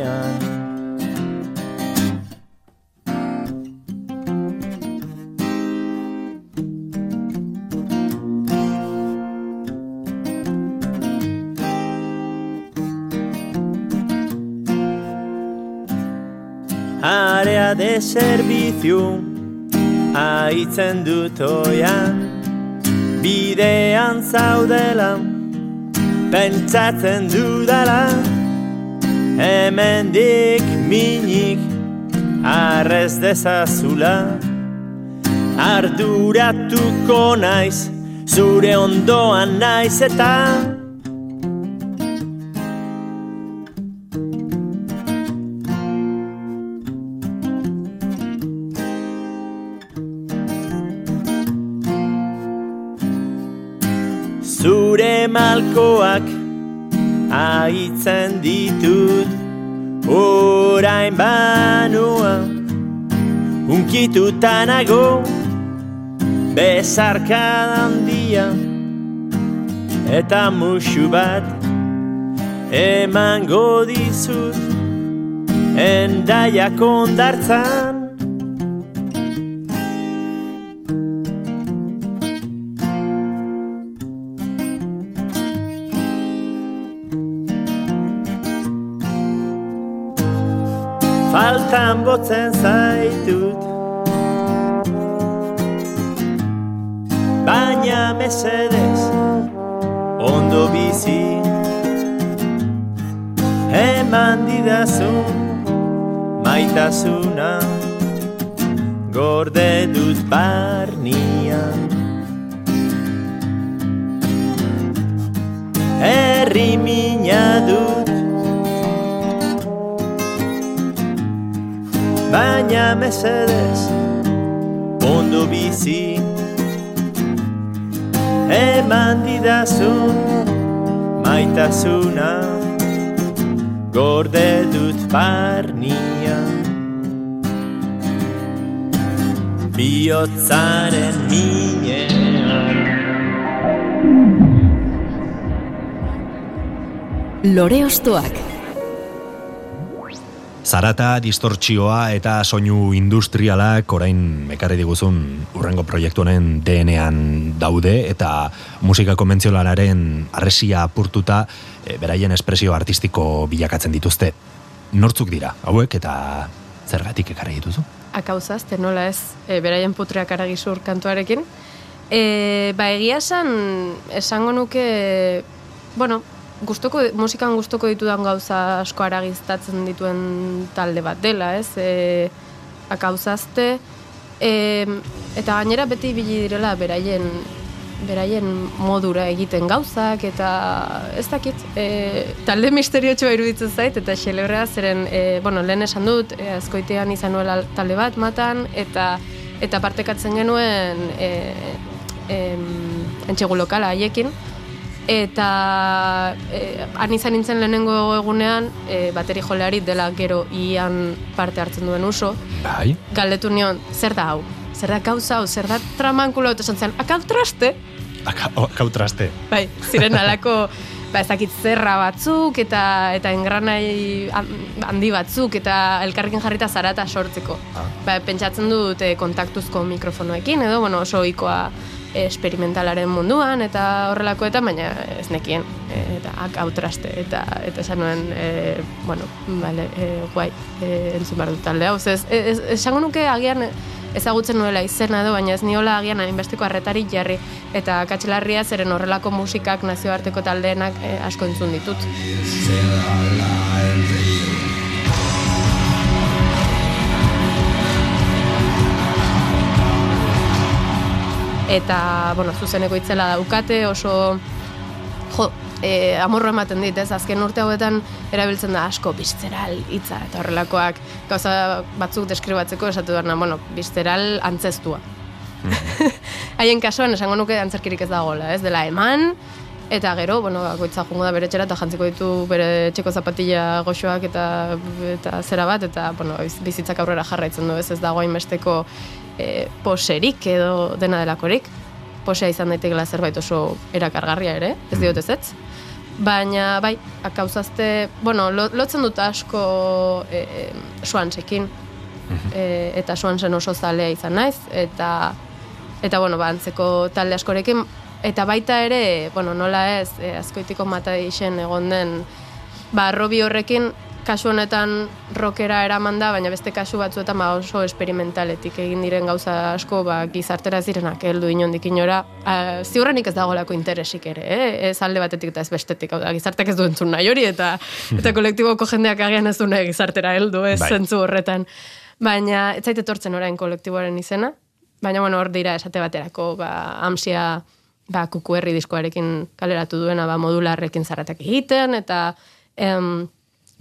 De servizio Aitzen dut oian. Bidean zaudela Pentsatzen dudala. Hemendik minik Arrez dezazula. Arduratuko naiz Zure ondoan naiz eta malkoak aitzen ditut. Orain banua Unkituta nago Bezarka handia. Eta musu bat Emango dizut Endaiak ondartzan botzen zaitut. Baina mesedez Ondo bizi Eman didazun Maitasuna Gorde dut barnian Herri mina dut Baina mesedez Ondo bizi Eman didazun Maitasuna Gorde dut barnia Biotzaren minean Lore Ostoak Zarata, distortzioa eta soinu industrialak orain mekarri diguzun urrengo proiektu honen DNAan daude eta musika konbentzionalaren arresia apurtuta e, beraien espresio artistiko bilakatzen dituzte. Nortzuk dira, hauek eta zergatik ekarri dituzu? akauzazte, nola ez, e, beraien putreak aragizur kantuarekin. E, ba, egia esan, esango nuke, bueno, gustoko, musikan gustoko ditudan gauza asko aragiztatzen dituen talde bat dela, ez? E, akauzazte, e, eta gainera beti ibili direla beraien beraien modura egiten gauzak eta ez dakit e, talde misteriotxoa iruditzen zait eta xelebrea zeren e, bueno, lehen esan dut e, azkoitean izan nuela talde bat matan eta eta partekatzen genuen e, em, entxegu lokala haiekin eta e, han izan nintzen lehenengo egunean e, bateri joleari dela gero ian parte hartzen duen uso Bai, galdetu nion, zer da hau? Zer da gauza hau, zer da tramankulo, eta esan zen, akau traste? Aka- o- kautraste. Bai, ziren alako, ba ez dakit zerra batzuk, eta eta engranai han- handi batzuk, eta elkarrekin jarrita zarata sortzeko. Ba, pentsatzen dut eh, kontaktuzko mikrofonoekin, edo, bueno, oso ohikoa esperimentalaren munduan, eta horrelakoetan, baina ez nekien, eh, eta akau traste, eta, eta esan nuen, e, bueno, vale, e, guai, e, entzun behar dut talde hau, ez, ez, esango nuke agian ezagutzen nuela izena edo, baina ez niola agian hainbesteko arretari jarri. Eta katxelarria zeren horrelako musikak nazioarteko taldeenak eh, asko entzun ditut. Eta, bueno, zuzeneko itzela daukate, oso, jo, e, amorro ematen dit, ez? Azken urte hauetan erabiltzen da asko bizteral hitza eta horrelakoak gauza batzuk deskribatzeko esatu dena, bueno, bizteral antzestua. Haien kasuan esango nuke antzerkirik ez dagoela, ez? Dela eman, eta gero, bueno, bakoitza jungo da bere etxera eta jantziko ditu bere txeko zapatilla goxoak eta, eta zera bat, eta, bueno, biz- bizitzak aurrera jarraitzen du, ez? Ez dago hainbesteko e, poserik edo dena delakorik. Posea izan daitekela zerbait oso erakargarria ere, ez diot ez ez? Baina, bai, akauzazte, bueno, lo, lotzen dut asko e, e, suansekin, e, eta suansen oso zalea izan naiz, eta, eta bueno, ba, antzeko talde askorekin, eta baita ere, bueno, nola ez, e, azkoitiko mata isen egon den, ba, Robi horrekin, kasu honetan rockera eraman da, baina beste kasu batzuetan ba oso esperimentaletik egin diren gauza asko ba, gizartera ez direnak heldu inondik inora. A, ziurrenik ez dagoelako interesik ere, eh? ez alde batetik eta ez bestetik. Hau da, gizartek ez du entzun nahi hori eta eta kolektiboko jendeak agian ez du nahi gizartera heldu, ez Bai. zentzu horretan. Baina ez zait etortzen orain kolektiboaren izena, baina bueno, hor dira esate baterako, ba, amsia ba, kukuerri diskoarekin kaleratu duena ba, modularrekin zarratak egiten, eta em,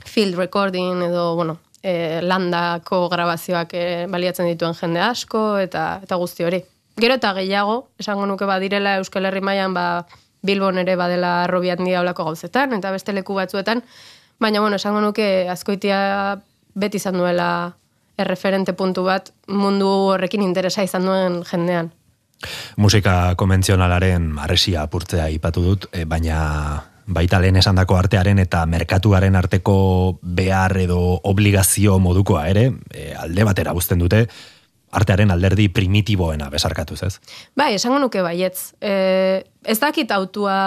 field recording edo, bueno, e, landako grabazioak e, baliatzen dituen jende asko, eta, eta guzti hori. Gero eta gehiago, esango nuke badirela Euskal Herri mailan ba, Bilbon ere badela robi handia olako gauzetan, eta beste leku batzuetan, baina, bueno, esango nuke azkoitia beti izan duela erreferente puntu bat mundu horrekin interesa izan duen jendean. Musika konbentzionalaren arresia apurtzea ipatu dut, e, baina baita lehen esandako artearen eta merkatuaren arteko behar edo obligazio modukoa ere, e, alde batera uzten dute, artearen alderdi primitiboena besarkatuz, ez? Bai, esango nuke baietz. E, ez dakit autua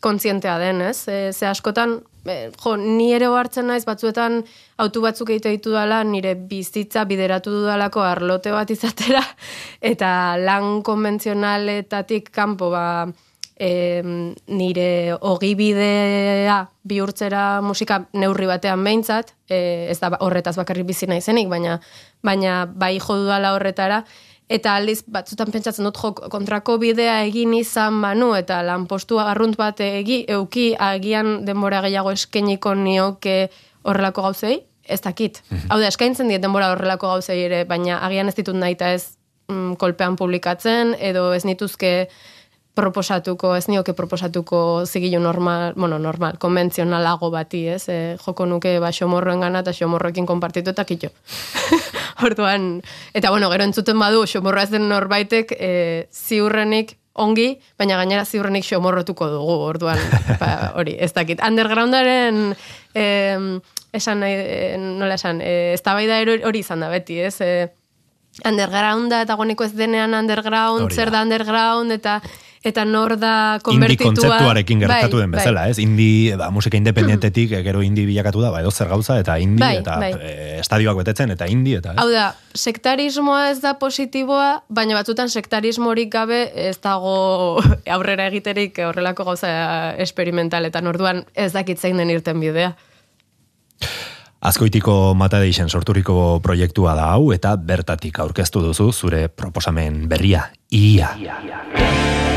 kontzientea den, ez? E, ze askotan, e, jo, ni ere hartzen naiz batzuetan autu batzuk egite ditu dala, nire bizitza bideratu dudalako arlote bat izatera, eta lan konbentzionaletatik kanpo, ba, e, nire ogibidea bihurtzera musika neurri batean behintzat, e, ez da horretaz bakarrik bizi naizenik, baina, baina bai jo dudala horretara, eta aldiz batzutan pentsatzen dut jo kontrako bidea egin izan banu eta lanpostu arrunt bat egi, euki agian denbora gehiago eskeniko nioke horrelako gauzei, ez dakit. Hau da, eskaintzen diet denbora horrelako gauzei ere, baina agian ez ditut nahi eta ez mm, kolpean publikatzen, edo ez nituzke proposatuko, ez nioke proposatuko zigilu normal, bueno, normal, konbentzionalago bati, ez? E, joko nuke ba xomorroen gana eta xomorroekin konpartitu eta kitxo. Orduan, eta bueno, gero entzuten badu xomorroa ez den norbaitek e, ziurrenik ongi, baina gainera ziurrenik xomorrotuko dugu, orduan, ba, hori, ez dakit. Undergroundaren, em, esan eh, nola esan, e, ez hori izan da beti, ez? E, undergrounda eta goneko ez denean underground, Hori da. zer da underground, eta eta nor da Indi konbertitua. kontzeptuarekin gertatu Bai, den bezala, ez? Indi, ba, musika independentetik, eh, gero indi bilakatu da, ba, edo zer gauza, eta indi, Bai, eta bai. eh, estadioak betetzen, eta indi, eta... Hau da, sektarismoa ez da positiboa, baina batzutan sektarismorik gabe ez dago aurrera egiterik horrelako gauza esperimentaletan. Orduan ez dakit zein den irten bidea. Azkoitiko mata deixen sorturiko proiektua da hau, eta bertatik aurkeztu duzu zure proposamen berria, ia. Emadan,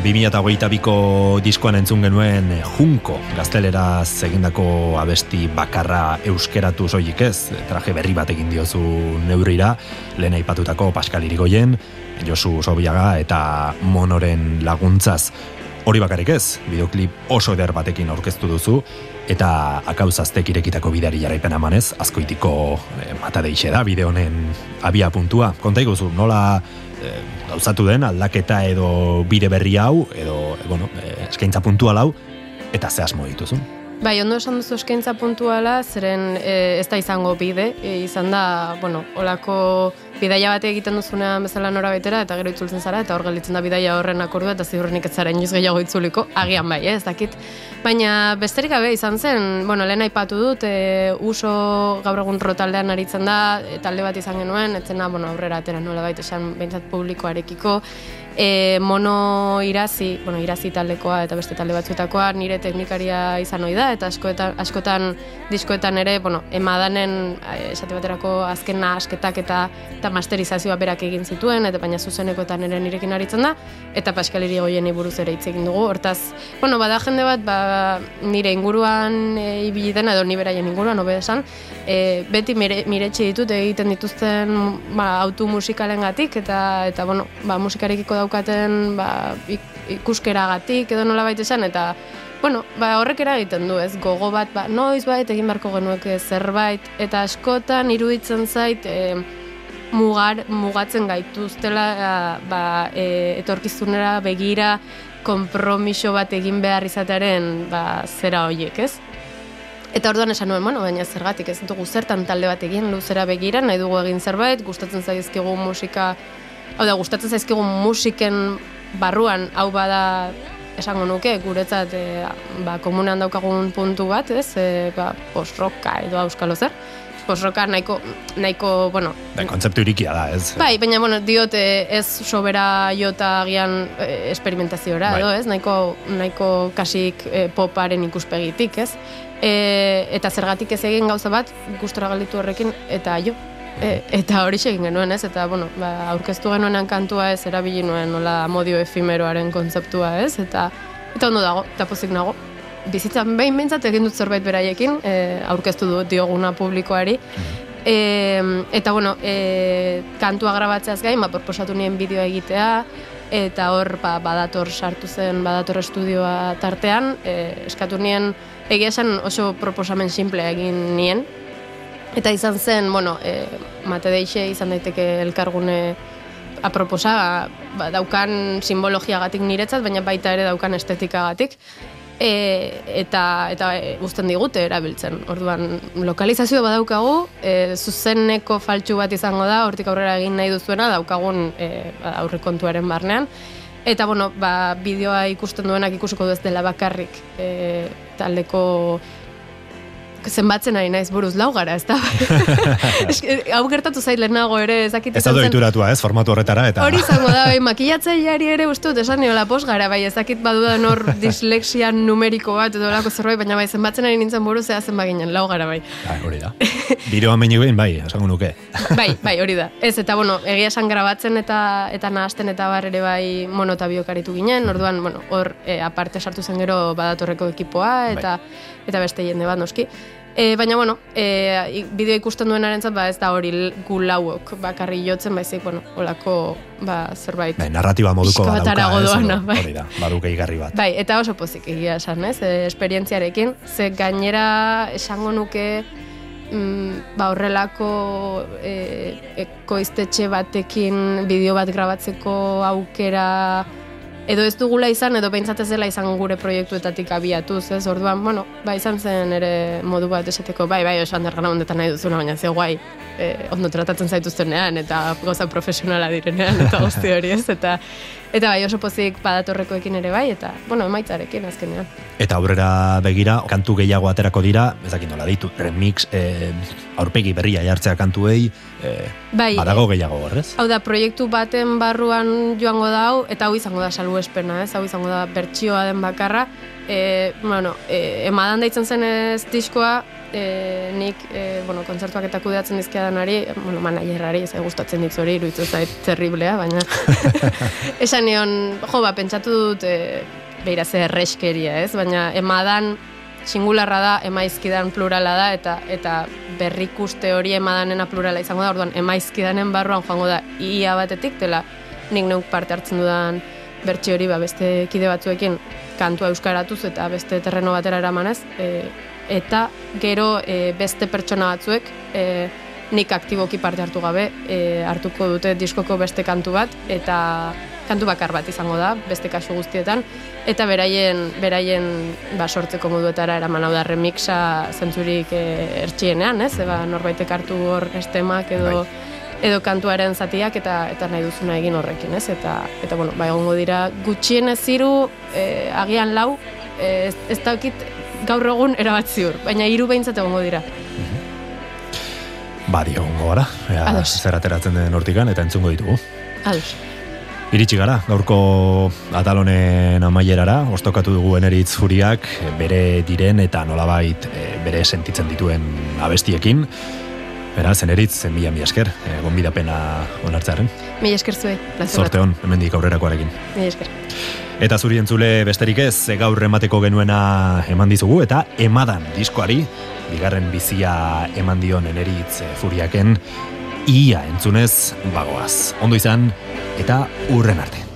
2008ko diskoan entzun genuen eh, Junko, gazteleraz egindako abesti bakarra euskeratu soilik ez, traje berri bat egin diozu neurrira, lehen aipatutako Pascal Irigoyen, Josu Sobiaga eta Monoren laguntzaz. Hori bakarrik ez, videoklip oso eder batekin aurkeztu duzu, eta akauzaztek irekitako bidari jarraipen amanez, azkoitiko e, mata deixe da bide honen abia puntua. Konta iguzu, nola gauzatu den aldaketa edo bide berri hau, edo e, bueno, e, eskaintza puntual hau, eta ze asmo dituzu. Bai, ondo esan duzu eskaintza puntuala, zeren e, ez da izango bide, e, izan da, bueno, olako bidaia bate egiten duzunean bezala nora betera, eta gero itzultzen zara, eta hor gelditzen da bidaia horren akordua, eta ziurrenik ez inoiz gehiago itzuliko, agian bai, eh, ez dakit. Baina besterik gabe izan zen, bueno, lehen aipatu dut, e, uso gaur egun rotaldean aritzen da, e, talde bat izan genuen, etzena, bueno, aurrera atera nola baita esan behintzat publikoarekiko, e, mono irazi, bueno, irazi taldekoa eta beste talde batzuetakoa nire teknikaria izan ohi da eta askoetan, askotan diskoetan ere, bueno, emadanen eh, esate baterako azken asketak eta eta masterizazioa berak egin zituen eta baina zuzenekoetan ere nirekin aritzen da eta Pascal Irigoyeni buruz ere hitz egin dugu. Hortaz, bueno, bada jende bat ba, nire inguruan e, ibili dena edo ni beraien inguruan hobe esan, e, beti mire, miretxe ditut egiten dituzten ba, autu musikalengatik eta eta bueno, ba, musikarekiko daukaten ba, ik- ikuskeragatik edo nola baita esan, eta bueno, ba, horrek eragiten du, ez gogo bat, ba, noiz bait egin beharko genueke zerbait, eta askotan iruditzen zait, e, mugar, mugatzen gaituztela eh, ba, e, etorkizunera begira konpromiso bat egin behar izatearen ba, zera hoiek, ez? Eta orduan esan nuen, bueno, baina zergatik ez dugu zertan talde bat egin luzera begira, nahi dugu egin zerbait, gustatzen zaizkigu musika, hau da, gustatzen zaizkigu musiken barruan, hau bada esango nuke, guretzat e, ba, komunean daukagun puntu bat, ez, e, ba, post-rocka edo euskalo zer, post-rocka nahiko, nahiko, bueno, Bai, kontzeptu irikia da, ez? Bai, baina bueno, diot eh, ez sobera jota agian eh, esperimentaziora Bai. edo, ez? Nahiko nahiko kasik eh, poparen ikuspegitik, ez? E, eta zergatik ez egin gauza bat gustora galditu horrekin eta jo. E, eta hori egin genuen, ez? Eta bueno, ba, aurkeztu genuenean kantua ez erabili nuen nola modio efimeroaren kontzeptua, ez? Eta eta ondo dago, eta pozik nago. Bizitzan behin behintzat egin dut zerbait beraiekin, e, aurkeztu du dioguna publikoari, E, eta bueno, e, kantua grabatzeaz gain, ba, proposatu nien bideoa egitea, eta hor ba, badator sartu zen badator estudioa tartean, e, eskatu nien egia esan oso proposamen simple egin nien, eta izan zen, bueno, e, mate deixe izan daiteke elkargune aproposa, ba, daukan simbologiagatik niretzat, baina baita ere daukan estetikagatik, e, eta eta e, digute erabiltzen. Orduan lokalizazio badaukagu, e, zuzeneko faltsu bat izango da, hortik aurrera egin nahi duzuena daukagun e, aurrekontuaren barnean. Eta bueno, ba, bideoa ikusten duenak ikusiko du ez dela bakarrik e, taldeko zenbatzen ari naiz buruz lau gara, ez da? Eske, hau gertatu zait lehenago ere, ezakit Ez da doituratua, ez, formatu horretara, eta... Hori izango da, bai, makillatzaileari ere uste dut, esan niola pos gara, bai, ezakit badudan hor dislexia numeriko bat edo lako zerbait, baina bai, zenbatzen ari nintzen buruz ea zen baginen, lau gara, bai. Bai, hori da. Bideoan behin behin, bai, esango nuke. Bai, bai, hori da. Ez, eta bueno, egia esan grabatzen eta eta nahasten eta bar ere bai mono eta biok aritu ginen, orduan, bueno, hor e, aparte sartu zen gero badatorreko ekipoa eta eta beste jende bat noski. E, baina, bueno, e, bideo ikusten duenarentzat ba ez da hori l- gu lauok bakarri jotzen, baizik, bueno, olako ba, zerbait. Bai, narratiba moduko badauka, doana, bai. hori da, baduke igarri bat. Bai, eta oso pozik egia esan, ez, e, esperientziarekin. Ze gainera esango nuke mm, ba horrelako e, ekoiztetxe batekin bideo bat grabatzeko aukera edo ez dugula izan, edo behintzat ez dela izan gure proiektuetatik abiatuz, ez? Orduan, bueno, ba, izan zen ere modu bat esateko, bai, bai, oso handergana hondetan nahi duzuna, baina ze guai, e, ondo tratatzen zaituztenean, eta gauza profesionala direnean, eta guzti hori ez, eta eta bai, oso pozik badatorrekoekin ere bai, eta, bueno, emaitzarekin azkenean. Eta aurrera begira, kantu gehiago aterako dira, ez dakit nola ditu, remix, eh, aurpegi berria jartzea kantuei, eh, Bai, badago gehiago horrez? Hau da, proiektu baten barruan joango da hau, eta hau izango da salbuespena, ez? Hau izango da bertsioa den bakarra. E, bueno, e, emadan deitzen zen ez diskoa, e, nik e, bueno, kontzertuak eta kudeatzen dizkiadanari, bueno, managerari, ez gustatzen ditz hori, iruditzen zait terriblea, baina esan nion, jo, ba, pentsatu dut, e, beira ze erreskeria, ez? Baina emadan singularra da, emaizkidan plurala da, eta eta berrikuste hori emadanena plurala izango da, orduan emaizkidanen barruan joango da ia batetik, dela nik neuk parte hartzen dudan bertsi hori ba, beste kide batzuekin kantua euskaratuz eta beste terreno batera eramanez, e, eta gero e, beste pertsona batzuek e, nik aktiboki parte hartu gabe e, hartuko dute diskoko beste kantu bat eta kantu bakar bat izango da beste kasu guztietan eta beraien beraien ba, sortzeko moduetara eraman hau da remixa zentzurik e, ertxienean, ez? Eba, norbaitek hartu hor estemak edo edo kantuaren zatiak eta eta nahi duzuna egin horrekin, ez? Eta eta bueno, ba egongo dira gutxienez hiru e, agian lau e, ez, ez dakit gaur egun erabat ziur, baina hiru behintzat egongo dira. Ba, diongo gara, ea, zer ateratzen den hortikan eta entzungo ditugu. Ados. Iritsi gara, gaurko atalonen amaierara, ostokatu dugu eneritz furiak, e, bere diren eta nolabait e, bere sentitzen dituen abestiekin. Beraz, eneritz, mila mi esker, e, gonbidapena onartzearen. Mi esker zuei, plazer bat. Zorte hon, hemendik aurrerakoarekin. Mi esker. Eta zuri entzule besterik ez, gaur emateko genuena eman dizugu, eta emadan diskoari, bigarren bizia eman dion eneritz furiaken, ia entzunez bagoaz. Ondo izan, eta urren arte.